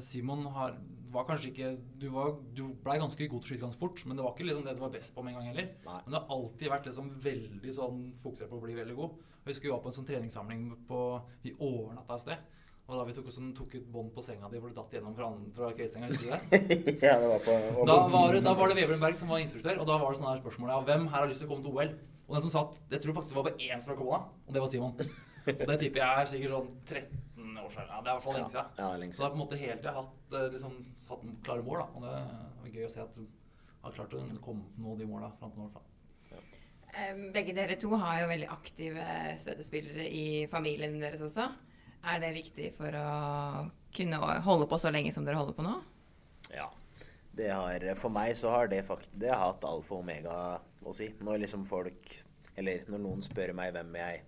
Simon har, var kanskje ikke Du, var, du ble ganske god til å skyte ganske fort, men det var ikke liksom det du var best på med en gang heller. Nei. Men du har alltid vært liksom veldig sånn fokusert på å bli veldig god. Jeg husker vi var på en sånn treningssamling på Vi overnatta et sted. Og da vi tok, sånn, tok ut bånd på senga di hvor du datt gjennom fra, fra kveldsenga. Husker du det? ja, det var på, og Da var, det, da var det Vebjørn som var instruktør, og da var det sånn her spørsmål ja, hvem her har lyst til å komme til OL? Og den som satt, jeg tror faktisk det var bare én som var kommet og det var Simon. Og det tipper jeg er sikkert sånn 13 år siden. Ja, det er i hvert fall lenge siden. Ja, det lenge Så det er på en måte helt til jeg har hatt, eh, liksom, satt klare mål, da. Og det er gøy å se at du har klart å komme nå de måla fram til nå. Da. Eh, Begge dere to har jo veldig aktive støttespillere i familien deres også. Er det viktig for å kunne holde på så lenge som dere holder på nå? Ja. Det har, for meg så har det fakt det har hatt alfa og omega å si. Når liksom folk Eller når noen spør meg hvem jeg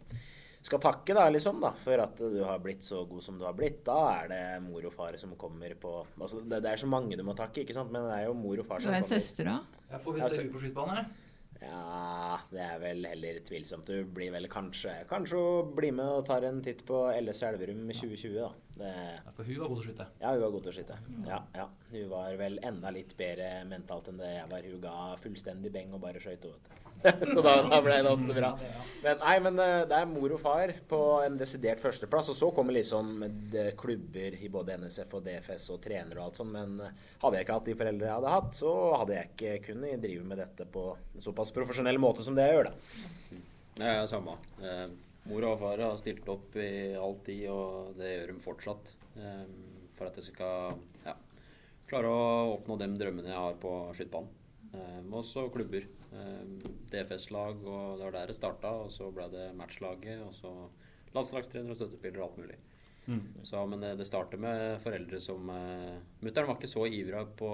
skal takke da, liksom da, for at du har blitt så god som du har blitt, da er det mor og far som kommer på altså det, det er så mange du må takke, ikke sant, men det er jo mor og far Du som kommer. en er søster òg. Ja, får vi Altså- se ut på skytebanen, eller? Ja, det er vel heller tvilsomt. Du blir vel kanskje Kanskje å bli med og tar en titt på LS Elverum 2020, da. Det, Ja, For hun var god til å skyte. ja, hun var god til å skyte. Ja, ja. Hun var vel enda litt bedre mentalt enn det jeg var. Hun ga fullstendig beng og bare skøyt. så da, da ble det ofte bra. Men nei, men eh, det er mor og far på en desidert førsteplass. Og så kommer liksom klubber i både NSF og DFS og trenere og alt sånt. Men eh, hadde jeg ikke hatt de foreldre jeg hadde hatt, så hadde jeg ikke kunnet drive med dette på en såpass profesjonell måte som det jeg gjør, da. Er samme. Mor og far har stilt opp i all tid, og det gjør de fortsatt. Eh, for at jeg skal ja, klare å oppnå de drømmene jeg har på skytebanen. Eh, også klubber. Eh, DFS-lag, og det var der det starta. Og så ble det matchlaget, og så landslagstrener og støttespiller og alt mulig. Mm. Så, men det, det starter med foreldre som eh, Mutter'n var ikke så ivra på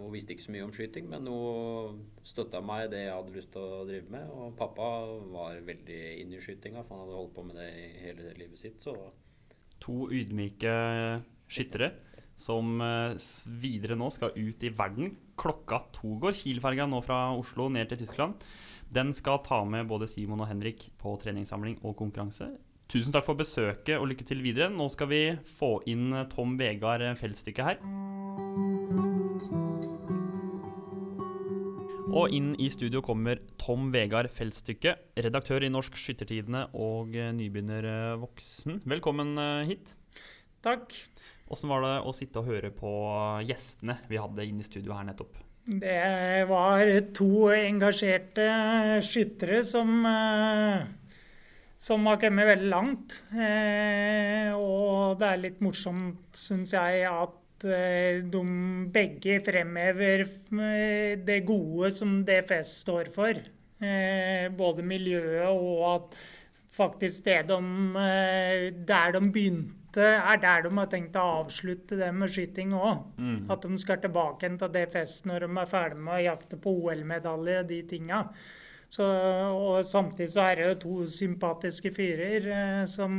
Hun visste ikke så mye om skyting, men hun støtta meg i det jeg hadde lyst til å drive med. Og pappa var veldig inn i skytinga, for han hadde holdt på med det i hele livet sitt. Så To ydmyke skyttere som eh, videre nå skal ut i verden. Klokka to går Kiel-ferga nå fra Oslo ned til Tyskland. Den skal ta med både Simon og Henrik på treningssamling og konkurranse. Tusen takk for besøket og lykke til videre. Nå skal vi få inn eh, Tom Vegard Feldstykke her. Og inn i studio kommer Tom Vegard Feldstykke, redaktør i Norsk Skyttertidene og eh, nybegynner eh, voksen. Velkommen eh, hit. Takk. Åssen var det å sitte og høre på gjestene vi hadde inne i studio her nettopp? Det var to engasjerte skyttere som, eh, som har kommet veldig langt. Eh, Og det er litt morsomt, syns jeg, at eh, de begge fremhever eh, det gode som DFS står for. Eh, Både miljøet og at faktisk det de eh, Der de begynte, er der de har tenkt å avslutte det med skyting òg. At de skal tilbake igjen til DFS når de er ferdig med å jakte på OL-medaljer og de tinga. Så, og samtidig så er det jo to sympatiske fyrer. Eh, som,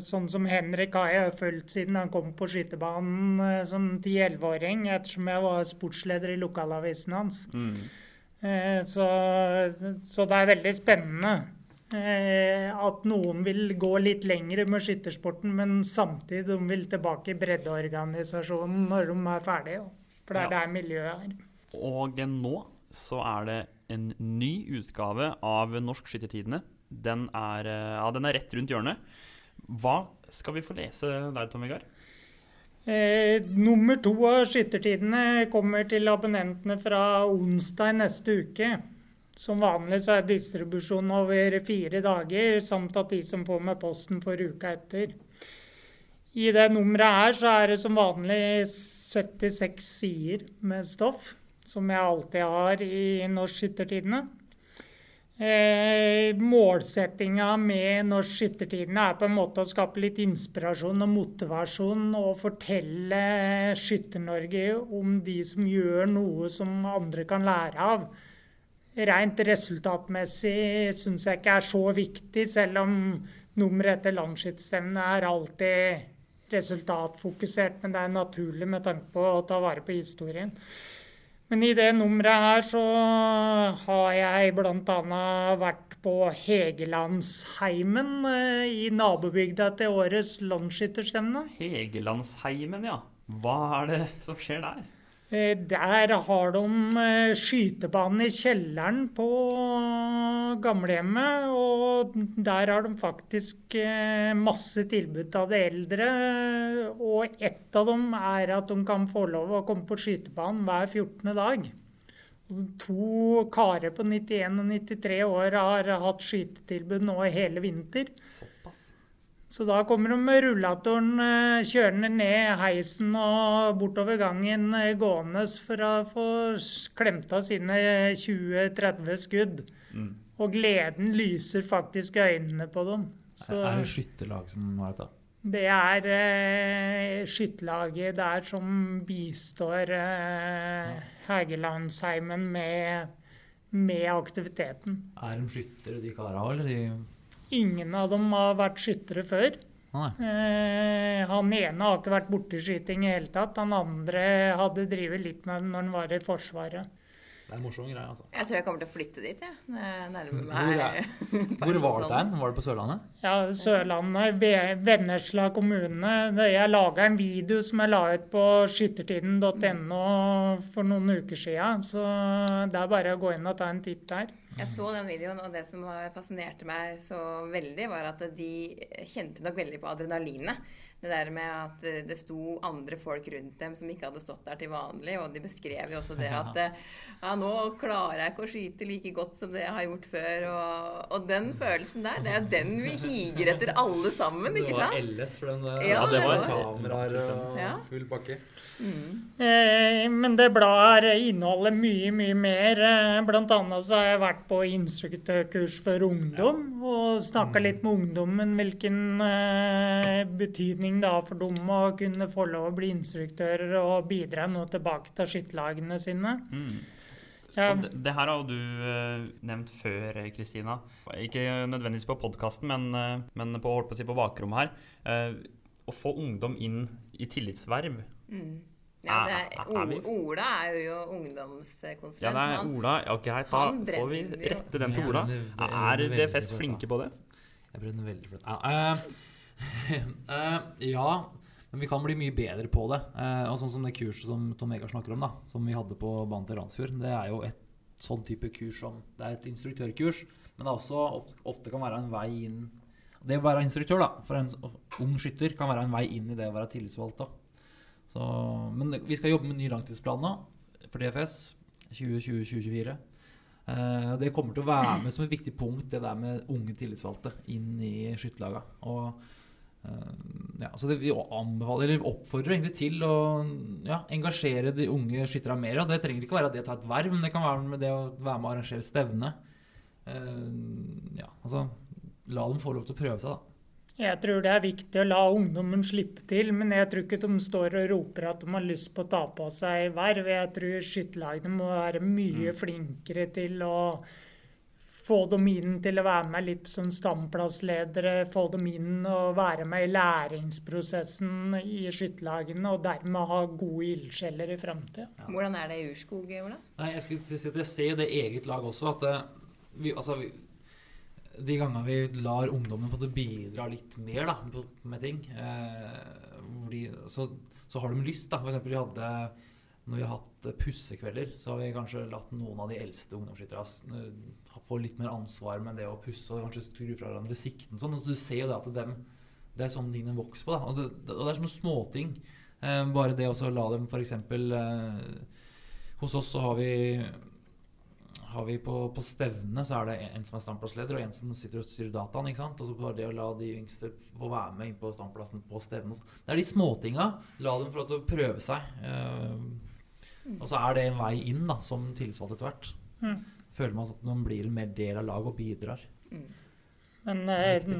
sånn som Henrik har jeg fulgt siden han kom på skytebanen eh, som 10-11-åring, ettersom jeg var sportsleder i lokalavisen hans. Mm. så, så det er veldig spennende. Eh, at noen vil gå litt lenger med skyttersporten, men samtidig de vil tilbake i breddeorganisasjonen når de er ferdige. For det er Ja. der miljøet er. Og nå så er det en ny utgave av Norsk Skyttertidene. Den er, eh, ja, den er rett rundt hjørnet. Hva skal vi få lese der, Tom Vegard? Eh, nummer to av skyttertidene kommer til abonnentene fra onsdag neste uke. Som vanlig så er distribusjon over fire dager, samt at de som får med posten får uka etter. I det nummeret her så er det som vanlig 76 sider med stoff, som jeg alltid har i Norsk Skyttertidene. Eh, målsettinga med Norsk Skyttertidene er på en måte å skape litt inspirasjon og motivasjon og fortelle Skytter-Norge om de som gjør noe som andre kan lære av. Rent resultatmessig syns jeg ikke er så viktig, selv om nummeret etter landsskytterstevnet er alltid resultatfokusert. Men det er naturlig med tanke på å ta vare på historien. Men i det nummeret her så har jeg bl.a. vært på Hegelandsheimen eh, i nabobygda til årets landsskytterstevne. Hegelandsheimen, ja. Hva er det som skjer der? Eh, Der har de eh, skytebane i kjelleren på gamlehjemmet, og der har de faktisk eh, masse tilbud til de eldre. Og ett av dem er at de kan få lov å komme på skytebanen hver 14. dag. To karer på 91 og 93 år har hatt skytetilbud nå hele vinter. Så da kommer de med rullatoren eh, kjørende ned heisen og bortover gangen eh, gående for å få klemt av sine 20-30 skudd. Og gleden lyser faktisk i øynene på dem. Så Er det skytterlag som har dette? det er eh, skytterlaget der som bistår eh, Hegelandsheimen med, med aktiviteten. Er de skyttere, de kara òg, eller de Ingen av dem har vært skyttere før. Eh, han ene har ikke vært borti skyting i hele tatt. Han andre hadde drevet litt med det når han var i Forsvaret. Det er en morsom greie, altså. Jeg tror jeg kommer til å flytte dit, jeg. når jeg nærmer meg Hvor, Hvor var det der? Var det på Sørlandet? Ja, Sørlandet, Vennesla kommune. Jeg laga en video som jeg la ut på skyttertiden.no for noen uker siden. Så det er bare å gå inn og ta en titt der. Jeg så den videoen, og det som fascinerte meg så veldig, var at de kjente nok veldig på adrenalinet. Det der med at eh, det sto andre folk rundt dem som ikke hadde stått der til vanlig. Og de beskrev jo også det at eh, ja, nå klarer jeg ikke å skyte like godt som det jeg har gjort før. Og, og den følelsen der, det er den vi higer etter alle sammen, ikke sant? Det var LS for den der. Ja, det var- kameraer og Ja. full pakke. Eh, men det bladet inneholder mye, mye mer. Eh, Blant annet så har jeg vært på instruktørkurs for ungdom og snakka litt med ungdommen hvilken eh, betydning det har for dem å kunne få lov å bli instruktører og bidra noe tilbake til skytterlagene sine. Mm. Ja, Og det, det her har du uh, nevnt før, Kristina. Ikke nødvendigvis på podkasten, men, uh, men på, holdt på, å si på bakrommet her. Eh, å få ungdom inn i tillitsverv. Mm. Ja, det er, Ola er jo ungdomskonsulent. Ja, det er Ola. Ja, greit, da får vi rette den til Ola. Er DFS flinke på det? Jeg brenner veldig for det. Ja, uh, eh, ja, men vi kan bli mye bedre på det. Uh, og sånn som det kurset som Tom Vegard snakker om, da, som vi hadde på banen til Randsfjord, det er jo et sånn type kurs som Det er et instruktørkurs, men det er også ofte, ofte kan være en vei inn Det å være instruktør da, for en ung skytter kan være en vei inn i det å være tillitsvalgt. da. Så, men vi skal jobbe med ny langtidsplan nå for DFS 2020-2024. Eh, det kommer til å være med som et viktig punkt, det der med unge tillitsvalgte inn i skytterlaga. Eh, ja, så det, vi anbefaler, eller oppfordrer egentlig til å ja, engasjere de unge skytterne mer. Og det trenger ikke være det å ta et verv, men det kan være med det å være med og arrangere stevne. Eh, ja, altså La dem få lov til å prøve seg, da. Jeg tror det er viktig å la ungdommen slippe til, men jeg tror ikke de står og roper at de har lyst på å ta på seg verv. Jeg tror skytterlagene må være mye flinkere til å få dem inn til å være med litt som stamplassledere, få dem inn og være med i læringsprosessen i skytterlagene, og dermed ha gode ildsjeler i framtida. Hvordan er det i Urskog, Ola? Nei, jeg skulle jeg ser jo det eget lag også, at det, vi, altså, vi, de gangene vi lar ungdommen på bidra litt mer da, med ting, eh, de, så, så har de lyst. da. For eksempel vi hadde, når vi har hatt pussekvelder, så har vi kanskje latt noen av de eldste ungdomsskytterne eh, få litt mer ansvar med det å pusse og kanskje skru fra hverandre sikten. Sånn. Så du ser jo det at dem, det er sånn ting de vokser på. Da. Og, det, og det er sånne småting. Eh, bare det å la dem f.eks. Eh, hos oss så har vi har vi på, på stevnene så er det en som er standplassleder, og en som sitter og styrer dataen. ikke sant? Og så bare det å la de yngste få være med inn på standplassen på stevne. Det er de småtinga. La dem få lov til å prøve seg. Eh, og så er det en vei inn da, som tillitsvalgt etter hvert. Mm. Føler man at man blir en mer del av laget og bidrar. Men eh,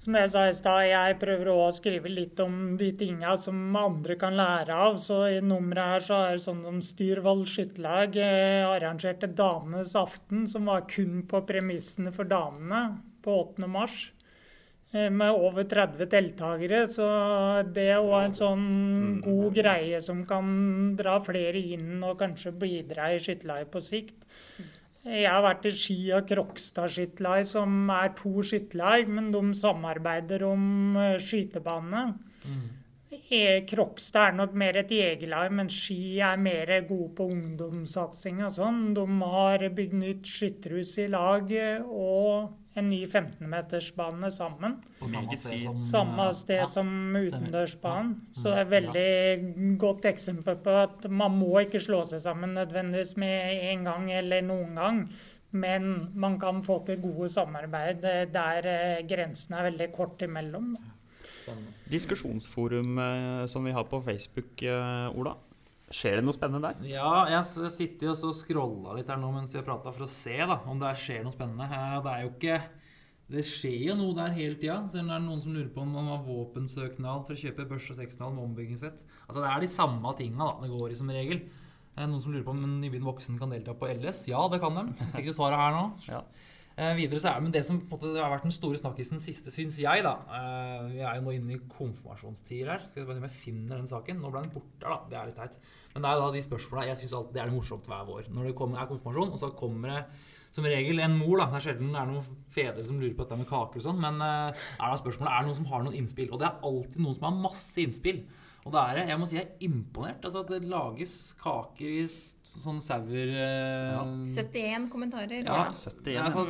som jeg sa i stad, jeg prøver å skrive litt om de tinga som andre kan lære av. Så i nummeret her så er det sånn som Styrvoll skytterlag eh, arrangerte Damenes aften, som var kun på premissene for damene, på 8. mars. eh, Med over 30 deltakere, så det er òg en sånn god greie som kan dra flere inn og kanskje bidra i skytterlaget på sikt. Jeg har vært i Ski og Krokstad skytterlag, som er to skytterlag, men de samarbeider om eh, skytebane. Mm. Krokstad er nok mer et jegerlag, men Ski er mer gode på ungdomssatsing og sånn. De har bygd nytt skytterhus i lag eh, og en ny 15-metersbane sammen. På samme sted som Samme sted ja, som utendørsbanen. Ja. Så det er et veldig godt eksempel på at man må ikke slå seg sammen nødvendigvis med en gang eller noen gang. Men man kan få til gode samarbeid der eh, grensene er veldig kort imellom. da. Diskusjonsforum eh, som vi har på Facebook, eh, Ola. Skjer det noe spennende der? Ja, jeg sitter og scroller scrolla litt her nå mens vi har prata, for å se da, om det skjer noe spennende. Det er jo ikke Det skjer jo noe der hele tida. Selv om det er noen som lurer på om man har våpensøknad for å kjøpe børs og sekstall med ombyggingsrett. Altså, det er de samme tinga det går i som regel. Noen som lurer på om en nybegynt voksen kan delta på LS. Ja, det kan de. Fikk du svaret her nå? Ja. Eh, videre så er det det som måte, det har vært den store snakkisen siste, syns jeg, da eh, Vi er jo nå inne i konfirmasjonstider her. Skal jeg bare se om jeg finner den saken. Nå ble den borte, da. Det er litt teit. Men det er da de spørsmåla jeg syns alltid det er det morsomt hver vår. Når det kommer, er konfirmasjon, og så kommer det som regel en mor, da. Det er sjelden det er noen fedre som lurer på dette med kaker og sånn. Men eh, er da spørsmålet er det noen som har noen innspill. Og det er alltid noen som har masse innspill. Og det er, jeg må si jeg er imponert. Altså at det lages kaker i sånn sauer ja. 71 kommentarer. Ja, Ja. 71, ja. Altså,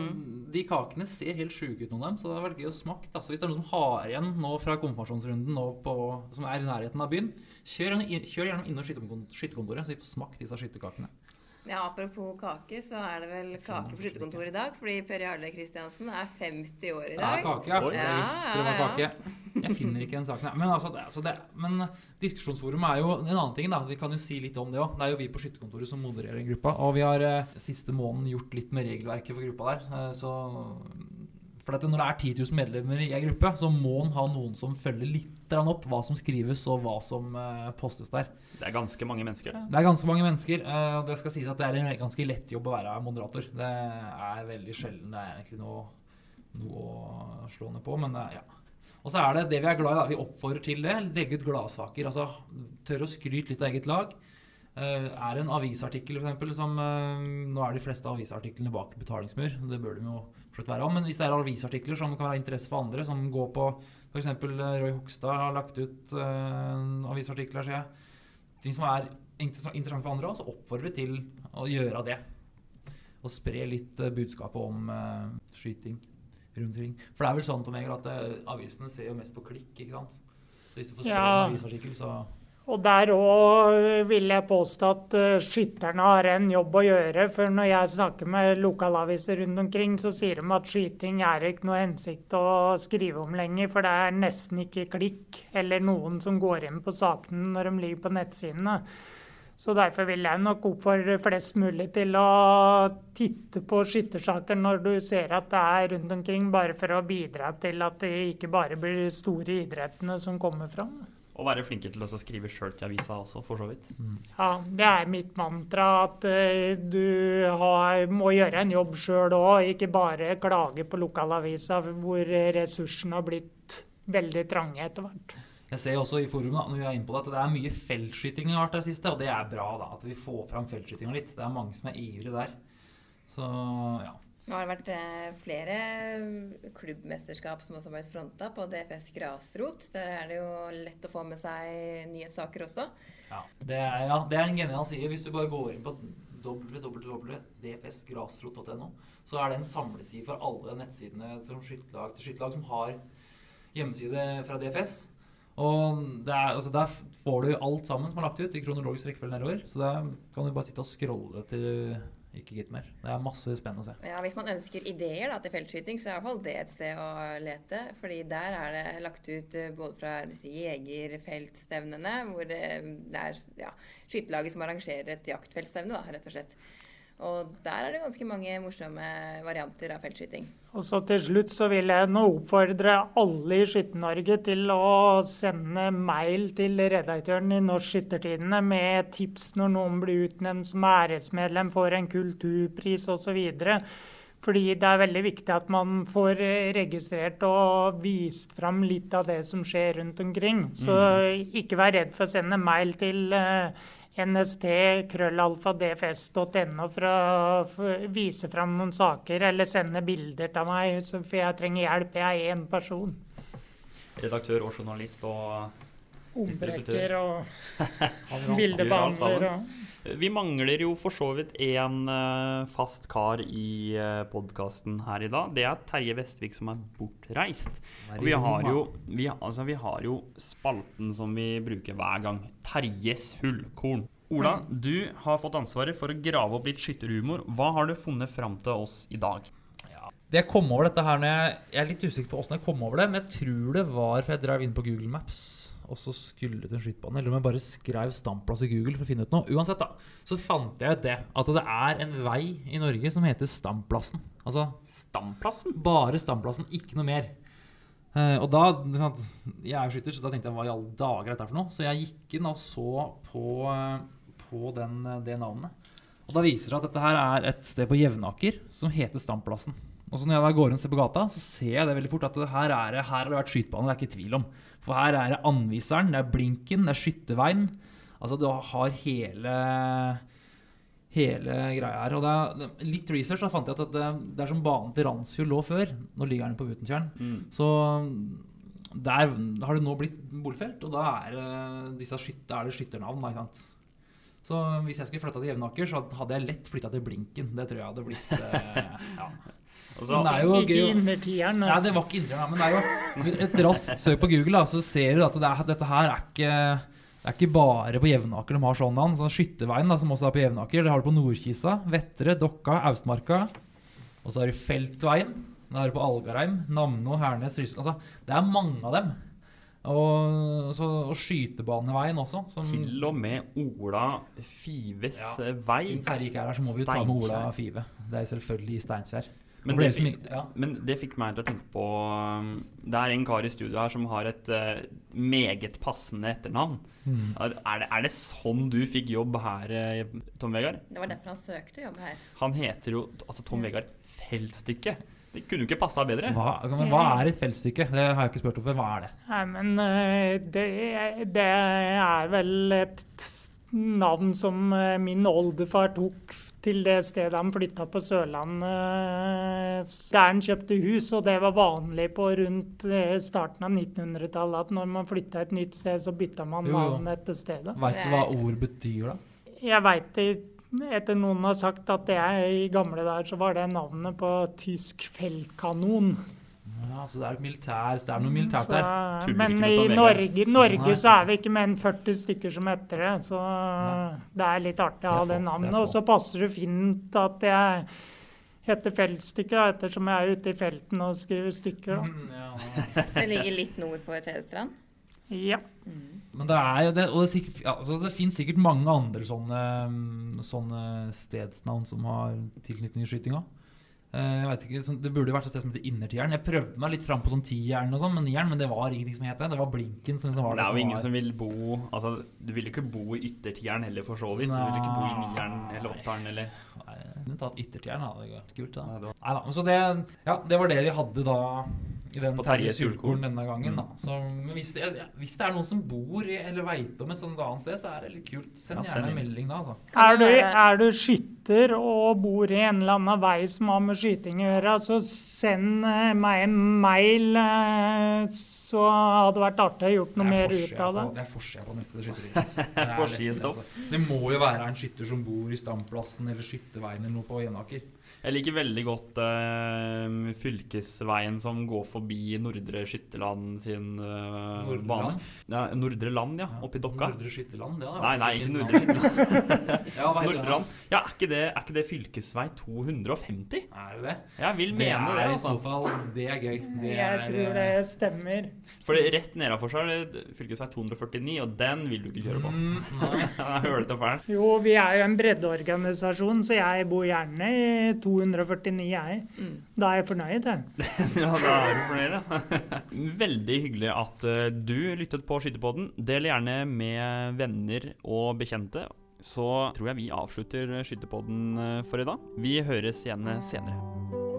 de kakene ser helt sjuke ut, noen av dem. Så det har vært gøy å smake. da. Så hvis det er noen som har igjen nå fra konfirmasjonsrunden nå på, som er i nærheten av byen, kjør, kjør gjerne innom skyttekon- skytekontoret, så vi får smakt disse skytterkakene. Ja, Apropos kake, så er det vel kake på skytterkontoret i dag. Fordi Per Jarle Kristiansen er 50 år i dag. Det er kake, ja. Oi. Jeg visste det var kake. Jeg finner ikke den saken her. Men, altså, altså men diskusjonsforum er jo en annen ting. da. Vi kan jo si litt om det òg. Det er jo vi på skytterkontoret som modererer gruppa. Og vi har eh, siste måneden gjort litt med regelverket for gruppa der. Eh, så for at når det er 10 000 medlemmer i ei gruppe, så må en ha noen som følger litt grann opp hva som skrives og hva som eh, postes der. Det er ganske mange mennesker, det. Det er ganske mange mennesker, eh, og det skal sies at det er en ganske lett jobb å være moderator. Det er veldig sjelden det er egentlig noe, noe å slå ned på, men ja. Og så er det det vi er glad i, da. Vi oppfordrer til det. Legge ut gladsaker. Altså tørre å skryte litt av eget lag. Uh, er en avisartikkel for eksempel, som uh, Nå er de fleste avisartiklene bak betalingsmur, det bør de jo fortsatt være om. Men hvis det er avisartikler som kan være interesse for andre, som går på f.eks. Roy Hogstad har lagt ut uh, avisartikler, ser jeg. Ting som er interessant for andre, og så oppfordrer vi til å gjøre det. Og spre litt uh, budskapet om uh, skyting rundt omkring. For det er vel sånn Tom Egil, at eh, avisene ser jo mest på klikk, ikke sant? Så hvis du får spre Ja. en avisartikkel, så Og der òg vil jeg påstå at eh, skytterne har en jobb å gjøre. For når jeg snakker med lokalaviser rundt omkring, så sier de at skyting er ikke noe hensikt å skrive om lenger. For det er nesten ikke klikk eller noen som går inn på sakene når de ligger på nettsidene. Så derfor vil jeg nok oppfordre flest mulig til å titte på skyttersaker når du ser at det er rundt omkring, bare for å bidra til at det ikke bare blir store idrettene som kommer fram. Og være flinke til å skrive sjøl til avisa også, for så vidt. Ja, det er mitt mantra at eh, du har, må gjøre en jobb sjøl òg, ikke bare klage på lokalavisa hvor ressursene har blitt veldig trange etter hvert. Jeg ser også i forum da, når vi er inne på det, at det er mye feltskyting i vært det siste, og det er bra da, at vi får fram feltskytinga litt. Det er mange som er ivrige der. Så ja. Nå har det vært eh, flere mm, klubbmesterskap som også har vært fronta på DFS Grasrot. Der er det jo lett å få med seg nye saker også. Ja, det er, ja, det er en genial side. Hvis du bare går inn på www.dfsgrasrot.no, så er det en samleside for alle nettsidene som skytterlag til skytterlag som har hjemmeside fra DFS. Og er, altså der får du alt sammen som er lagt ut i kronologisk rekkefølge nedover. Så der kan du bare sitte og scrolle til ikke gitt mer. Det er masse spennende å se. Ja, Hvis man ønsker ideer da, til feltskyting, så er i hvert fall det et sted å lete. fordi der er det lagt ut eh, både fra disse jegerfeltstevnene, hvor det, det er ja, skytelaget som arrangerer et jaktfeltstevne, da, rett og slett. Og der er det ganske mange morsomme varianter av feltskyting. Og så til slutt så vil jeg nå oppfordre alle i Skytter-Norge til å sende mail til redaktøren i Norsk Skyttertidende med tips når noen blir utnevnt som æresmedlem, får en kulturpris osv. Fordi det er veldig viktig at man får eh, registrert og vist fram litt av det som skjer rundt omkring. Så ikke vær redd for å sende mail til eh, nst krøllalfa dfs.no for å vise fram noen saker, eller sende bilder til meg, for jeg trenger hjelp. Jeg er én person. Redaktør og journalist og Ombrekker og bildebehandler og Vi mangler jo for så vidt én eh, fast kar i uh, podkasten her i dag. Det er Terje Vestvik som er bortreist. Og vi har, jo, vi, altså, vi har jo spalten som vi bruker hver gang. Terjes hullkorn. Ola, du har fått ansvaret for å grave opp litt skytterhumor. Hva har du funnet fram til oss i dag? Det jeg kom over dette her når jeg, jeg er litt usikker på åssen jeg kom over det, men jeg tror det var for jeg drev inn på Google Maps og så skulle til en skytebane. Eller om jeg bare skrev standplass i Google for å finne ut noe. Uansett, da, så fant jeg ut det. At det er en vei i Norge som heter Stamplassen. Altså Stamplassen? bare Stamplassen, ikke noe mer. Uh, og da sant, Jeg er jo skytter, så da tenkte jeg hva i alle dager er dette for noe? Så jeg gikk inn og så på, eh, på den, eh, det navnet. Og da viser det seg at dette her er et sted på Jevnaker som heter Stamplassen. Og så når jeg da går inn og ser på gata, så ser jeg det veldig fort at det her, er, her har det vært skytebane. Det er ikke tvil om. For her er det anviseren, det er blinken, det er skytterveien. Altså du har hele hele greia her. Og er, litt research, da fant jeg at det, det er som banen til Randsfjord lå før. Nå ligger den på Butenkjern. Mm. Så der har det nå blitt boligfelt, og da er, eh, disse skytter, er det skytternavn. Da, ikke sant? Så hvis jeg skulle flytta til Jevnaker, så hadde jeg lett flytta til Blinken. Det tror jeg hadde blitt eh, ja. Og så- Men det er jo Ikke gøy å- Nei, det var ikke inntrykk, men det er jo et raskt søk på Google, da, så ser du at det er, dette her er ikke det er ikke bare på Jevnaker de har sånn navn. Så Skytterveien, da, som også er på Jevnaker, det har du på Nordkisa, Vettere, Dokka, Austmarka. Og så har du Feltveien. Det har du på Algarheim, Namno, Hernes, Ryssland. Altså, det er mange av dem. Og, så, og Skytebaneveien også. Som, Til og med Ola Fives Ja. vei. Siden Terje ikke er her, så må vi jo ta med Ola Five. Det er selvfølgelig i Steinkjer. Men det, fikk, men det fikk meg til å tenke på um, Det er en kar i studio her som har et uh, meget passende etternavn. Mm. Er, er, det, er det sånn du fikk jobb her, eh, Tom Vegard? Det var derfor han søkte jobb her. Han heter jo altså Tom Vegard Feltstykke. Det kunne jo ikke passa bedre. Hva, men hva er et feltstykke? Det har jeg ikke spurt om før. Hva er det? Nei, men eh, det, det er vel et navn som min oldefar tok til det stedet han flytta på Sørlandet. Der han kjøpte hus, og det var vanlig på rundt eh, starten av 1900-tallet at når man flytta et nytt sted, så bytta man navn etter stedet. Veit du hva ord betyr, da? Jeg veit det etter noen har sagt at det er i gamle dager så var det navnet på tysk feltkanon. Ja, så det er, militær, det er noe militært der. Men i Norge, Norge så er vi ikke mer enn 40 stykker som heter det. Så det er litt artig å ha Det navnet. Og så passer det fint at jeg heter Feltstykket, ettersom jeg er ute i felten og skriver stykker. Da. Mm, ja. Det ligger litt nord for Tvedestrand. Ja. Men det er jo det, og det, sikkert, altså det finnes sikkert mange andre sånne, mm, sånne stedsnavn som har tilknytning til skytinga. Eh, Jeg vet ikke, sånn, Det burde jo vært et sted som heter Innertieren. Jeg prøvde meg litt fram på sånn tieren, og sånn, men nieren, men det var ingenting som het det. Det var Blinken som liksom var Det det, er jo ingen var. som vil bo Altså, Du vil jo ikke bo i yttertieren heller, for så vidt. Du vil ikke bo i nieren eller åtteren eller Nei, jeg kunne tatt Yttertieren, da. Det hadde vært kult. da. Nei, Nei da. Så det, ja, det var det vi hadde da i den På Terje Terjes Sulkorn denne gangen. da. Mm. Så, hvis det, ja, hvis det er noen som bor i, eller veit om et sånt annet sted, så er det litt kult. Send Ja, gjerne en melding da, altså. Er du, er du skytter og bor i en eller annen vei som har med skyting å gjøre, så send eh, meg en mail, eh, så hadde det vært artig å gjort noe er mer ut av det. på- Det er forsida på neste skytterring. Altså. Det, altså. det må jo være en skytter som bor i Stamplassen eller Skytterveien eller noe på Jevnaker. Jeg liker veldig godt uh, fylkesveien som går forbi Nordre Skytterland sin uh, Nordre bane. Land? Ja, Nordre Land, ja. Oppi Dokka. Nordre Skytterland, ja. Nei, nei, ikke Nordre. Skytterland. Ja, Nordre? Land. Ja, er ikke det, er ikke det fylkesvei 250? Er det det? Jeg vil Det mene det. er i så altså. fall Det er gøy. Det Jeg er, tror det stemmer. For det- rett nedafor seg er det fylkesvei 249, og den vil du ikke kjøre på. Mm, nei. Det. Jo, vi er jo en breddeorganisasjon, så jeg bor gjerne i 249, jeg. Da er jeg fornøyd, jeg. Ja, da er du fornøyd, ja. Veldig hyggelig at eh, du lyttet på Skytterpodden. Del gjerne med venner og bekjente. Så tror jeg vi avslutter Skytterpodden eh, for i dag. Vi høres igjen senere.